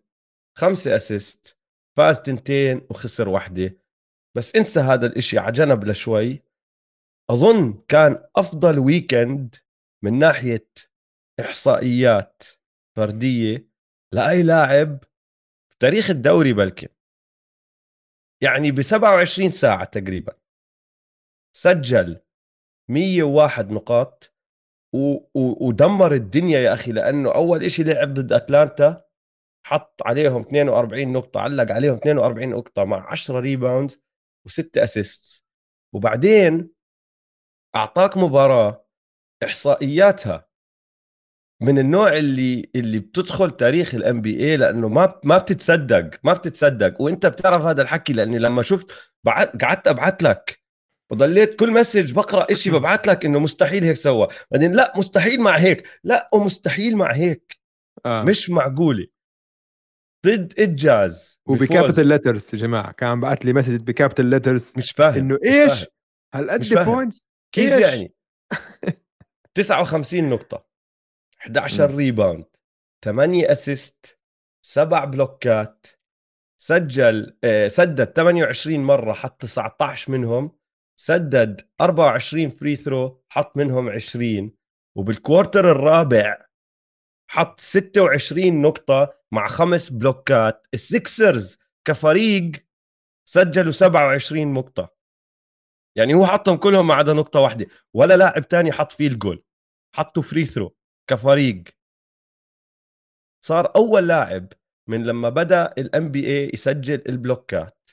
5 assist فاز تنتين وخسر واحدة بس انسى هذا الإشي على جنب لشوي. أظن كان أفضل ويكند من ناحية إحصائيات فردية لأي لاعب تاريخ الدوري بلكن يعني ب 27 ساعة تقريبا. سجل 101 نقاط و... و... ودمر الدنيا يا أخي لأنه أول إشي لعب ضد أتلانتا حط عليهم 42 نقطة علق عليهم 42 نقطة مع 10 rebounds وستة assist وبعدين أعطاك مباراة إحصائياتها من النوع اللي اللي بتدخل تاريخ ال NBA لأنه ما ما بتتصدق ما بتتصدق. وأنت بتعرف هذا الحكي لأني لما شفت قعدت ابعت لك. وضليت كل message بقرأ إشي (laughs) ببعت لك إنه مستحيل هيك سوى. بعدين لا مستحيل مع هيك. لا ومستحيل مع هيك. آه. مش معقولة. ضد الجاز. وب capital letters يا جماعة كان بعت لي message ب capital letters مش فاهم إنه إيش. هالقد. points كيف؟ يعني (laughs) 59 نقطة 11 مم. rebound 8 assist سبع بلوكات سجل آه، سدد 28 مرة حط 19 منهم سدد 24 free throw حط منهم 20 وبال quarter الرابع حط 26 نقطة مع خمس بلوكات. ال Sixers كفريق سجلوا 27 نقطة. يعني هو حطهم كلهم ما عدا نقطة واحدة. ولا لاعب تاني حط field goal. حطوا free throw كفريق. صار أول لاعب من لما بدأ ال NBA يسجل البلوكات.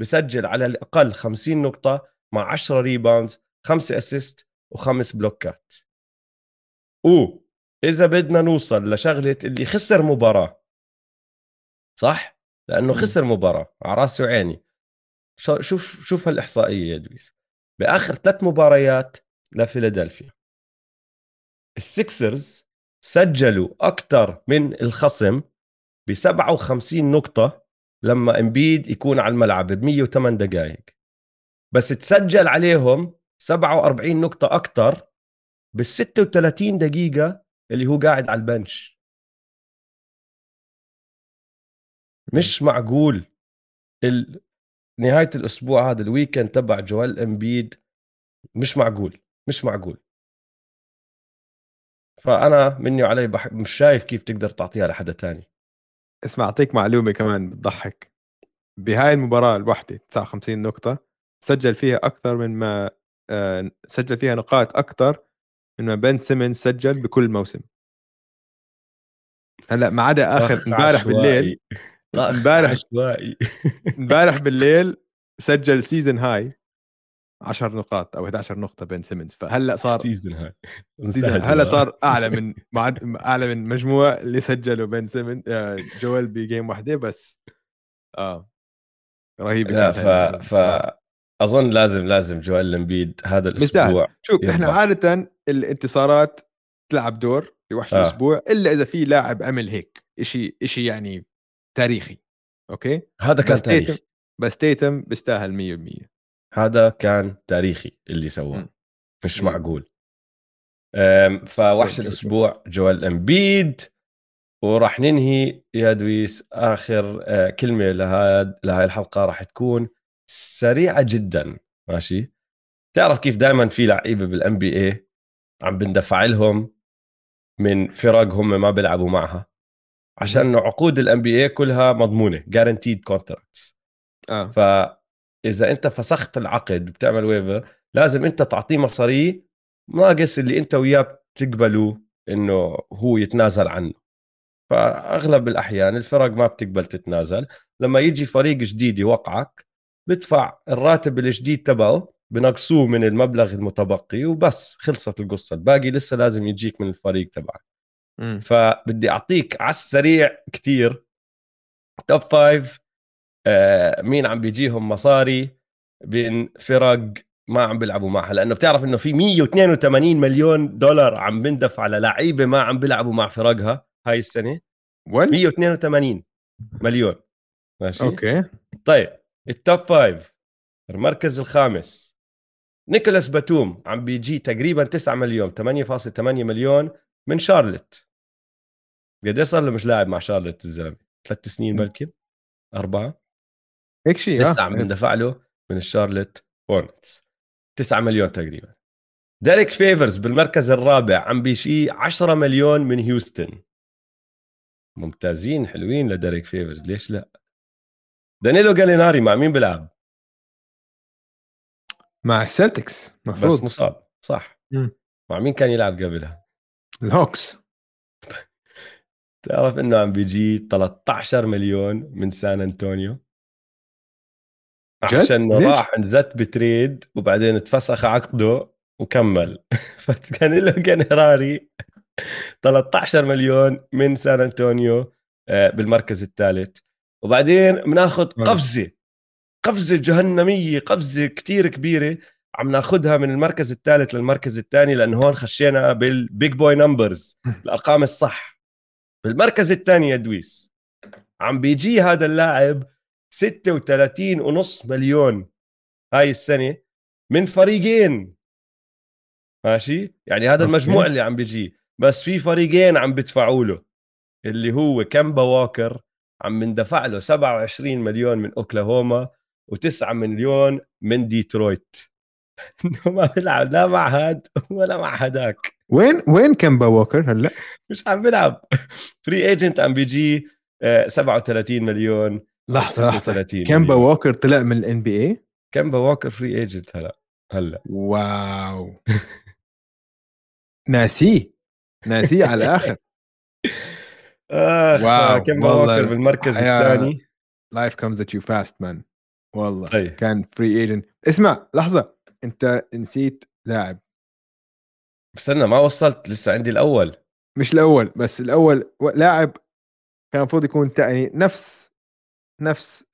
بسجل على الأقل 50 نقطة مع 10 rebounds 5 assist وخمس بلوكات. و إذا بدنا نوصل لشغلة اللي خسر مباراة. صح؟ لأنه خسر مباراة على رأسي وعيني. شوف شوف هالإحصائية يا دويس. بآخر ثلاث مباريات لفيلادلفيا. ال Sixers سجلوا أكثر من الخصم ب 57 نقطة لما إمبيد يكون على الملعب ب 108 دقائق بس تسجل عليهم 47 نقطة أكثر بال 36 دقيقة اللي هو قاعد على ال bench. مش معقول. ال... نهاية الأسبوع هذا ال weekend تبع جوال امبيد مش معقول مش معقول. فأنا مني وعلي بح... مش شايف كيف تقدر تعطيها لحدا تاني. اسمع أعطيك معلومة كمان بتضحك. بهاي المباراة الواحدة 59 نقطة سجل فيها أكثر من ما آه، سجل فيها نقاط أكثر ما بن سيمنز سجل بكل موسم. هلأ ما عدا آخر امبارح بالليل امبارح (laughs) امبارح بالليل سجل season high 10 نقاط أو 11 نقطة بن سيمنز. فهلأ صار season high هلأ صار أعلى من (laughs) أعلى من مجموع اللي سجلوا بن سيمنز آه، جويل بجيم واحدة بس. آه. رهيب لا ف... ف أظن لازم لازم جويل إمبيد هذا الأسبوع. شوف. إحنا عادة الانتصارات تلعب دور في وحش آه. الأسبوع إلا إذا في لاعب عمل هيك شيء شيء يعني تاريخي أوكي؟ هذا كان تاريخي. بس تيتم بيستاهل 100% هذا كان تاريخي اللي سواه. مش معقول. فوحش الأسبوع جوال إمبيد. وراح ننهي يا دويس آخر آه، كلمة لهاد لهاي الحلقة راح تكون سريعة جدا ماشي؟ تعرف كيف دائما في لعيبة بال NBA عم بندفع لهم من فرق هم ما بيلعبوا معها. عشان عقود ال NBA كلها مضمونة guaranteed contracts آه. ف إذا أنت فسخت العقد بتعمل ويفر لازم أنت تعطيه مصاري ناقص اللي أنت وياه بتقبلوا إنه هو يتنازل عنه. فأغلب الأحيان الفرق ما بتقبل تتنازل. لما يجي فريق جديد يوقعك بدفع الراتب الجديد تبعه بنقصوه من المبلغ المتبقي وبس خلصت القصة. الباقي لسه لازم يجيك من الفريق تبعك. فبدي أعطيك على السريع كثير top five آه، مين عم بيجيهم مصاري بين فرق ما عم بيلعبوا معها. لأنه بتعرف إنه في 182 مليون دولار عم بندفع على لعيبه ما عم بيلعبوا مع فرقها هاي السنة. 182 مليون. ماشي؟ أوكي. طيب ال top five المركز الخامس. نيكولاس باتوم عم بيجي تقريبا 9 مليون 8.8 مليون من شارلت. قد صار له مش لاعب مع شارلت الزلمة؟ ثلاث سنين بلكي؟ أربعة؟ هيك شيء لسه عم بندفع له من الشارلت هورنتس 9 مليون تقريبا. ديريك فيفرز بالمركز الرابع عم بيجي 10 مليون من هيوستن. ممتازين حلوين لديريك فيفرز ليش لا؟ دانيلو جاليناري مع مين بيلعب؟ مع السلتكس مفروض. بس مصاب صح. م. مع مين كان يلعب قبلها؟ الهوكس. تعرف إنه عم بيجي 13 مليون من سان أنطونيو؟ عشان راح انزت بتريد وبعدين اتفسخ عقده وكمل. (laughs) فكان له جنراري 13 مليون من سان أنطونيو آه، بالمركز الثالث. وبعدين بناخذ قفزة. قفزة جهنمية قفزة كتير كبيرة عم ناخذها من المركز الثالث للمركز الثاني لأنه هون خشينا بال big boy numbers الأرقام الصح. بالمركز الثاني يا دويس عم بيجي هذا اللاعب 36 ونص مليون هاي السنة من فريقين. ماشي؟ يعني هذا المجموع اللي عم بيجي. بس في فريقين عم بدفعوا له اللي هو كامبا ووكر عم ندفع له 27 مليون من أوكلاهوما. و9 مليون من ديترويت. انه (laughs) ما بيلعب لا مع هاد ولا مع هداك. وين وين كامبا ووكر هلأ؟ مش عم بيلعب. free agent عم بيجي 37 مليون. لحظة لحظة. كامبا ووكر طلع من ال NBA؟ كامبا ووكر free agent هلأ هلأ. wow. ناسيه ناسيه على الآخر. (laughs) آخ wow كامبا ووكر بالمركز الثاني. life comes at you fast man والله. طيب. كان free agent اسمع لحظة. انت نسيت لاعب. استنى ما وصلت لسه عندي الأول. مش الأول بس الأول لاعب كان المفروض يكون تاني. نفس نفس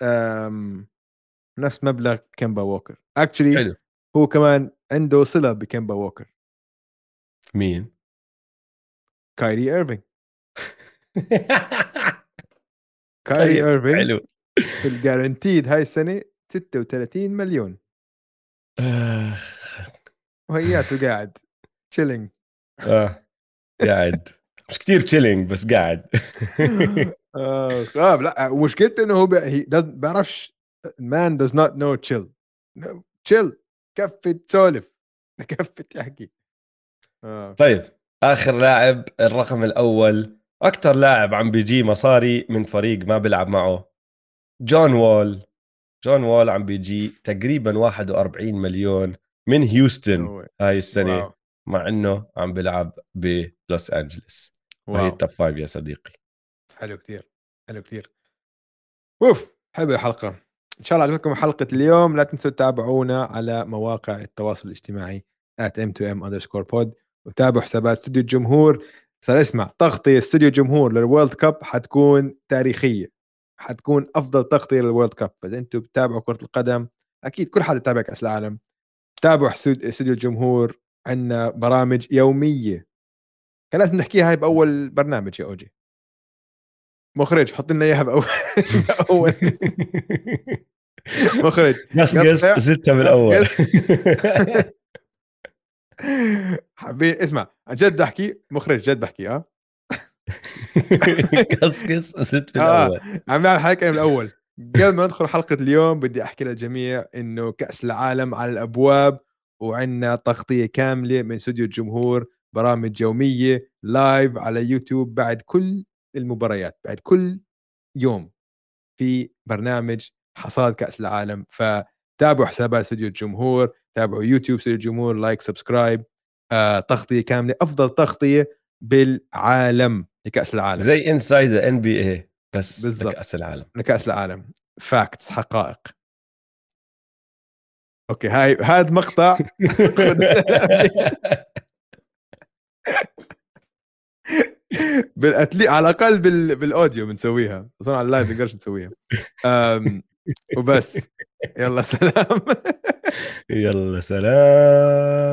نفس مبلغ كيمبا ووكر. actually هو كمان عنده صلة بكيمبا ووكر. مين؟ كايري ايرفينج كايري. ايرفينج حلو. في ال guaranteed هاي السنة 36 مليون. وهياته قاعد chilling آه. قاعد. مش كثير chilling بس قاعد. (laughs) آه آه، لا مشكلته إنه هو بيعرفش man does not know chill. Chill. كفي تسولف (laughs) كفي تحكي آه. طيب آخر لاعب الرقم الأول. أكثر لاعب عم بيجي مصاري من فريق ما بيلعب معه. جون وول جون وول عم بيجي تقريبا 41 مليون من هيوستن هاي السنة wow. مع إنه عم بيلعب بلوس أنجلس. وهي ال top five يا صديقي. حلو كثير حلو كثير أوف حلوة الحلقة إن شاء الله عجبتكم حلقة اليوم. لا تنسوا تتابعونا على مواقع التواصل الاجتماعي at m2m underscore pod وتابعوا حسابات استوديو الجمهور صار اسمع تغطية استوديو الجمهور لل World Cup حتكون تاريخية. حتكون أفضل تغطية لل World Cup فإذا أنتم بتتابعوا كرة القدم أكيد كل حدا يتابع كأس العالم. تابعوا استوديو الجمهور عندنا برامج يومية. كان لازم نحكيها هاي بأول برنامج يا أوجي. مخرج حط لنا إياها بأول (laughs) بأول. مخرج. قصقص زدتها بالاول (laughs) حابين اسمع عن جد بحكي مخرج جد بحكي آه. (laughs) (laughs) قصقص زدت بالاول آه. عم نعمل حلقة من الأول. قبل ما ندخل حلقة اليوم بدي أحكي للجميع إنه كأس العالم على الأبواب وعندنا تغطية كاملة من استوديو الجمهور برامج يومية live على يوتيوب بعد كل المباريات بعد كل يوم في برنامج حصاد كأس العالم. فتابعوا حسابات استوديو الجمهور تابعوا يوتيوب استوديو الجمهور like subscribe آه، تغطية كاملة أفضل تغطية بالعالم. لكأس العالم. زي Inside NBA بس بالزبط. لكأس العالم. لكأس العالم. facts حقائق. okay هاي هذا مقطع. (laughs) بال at lea... على الأقل بال... بال audio بنسويها. بس على ال live بنقدرش نسويها. أم... وبس. يلا سلام. يلا سلام.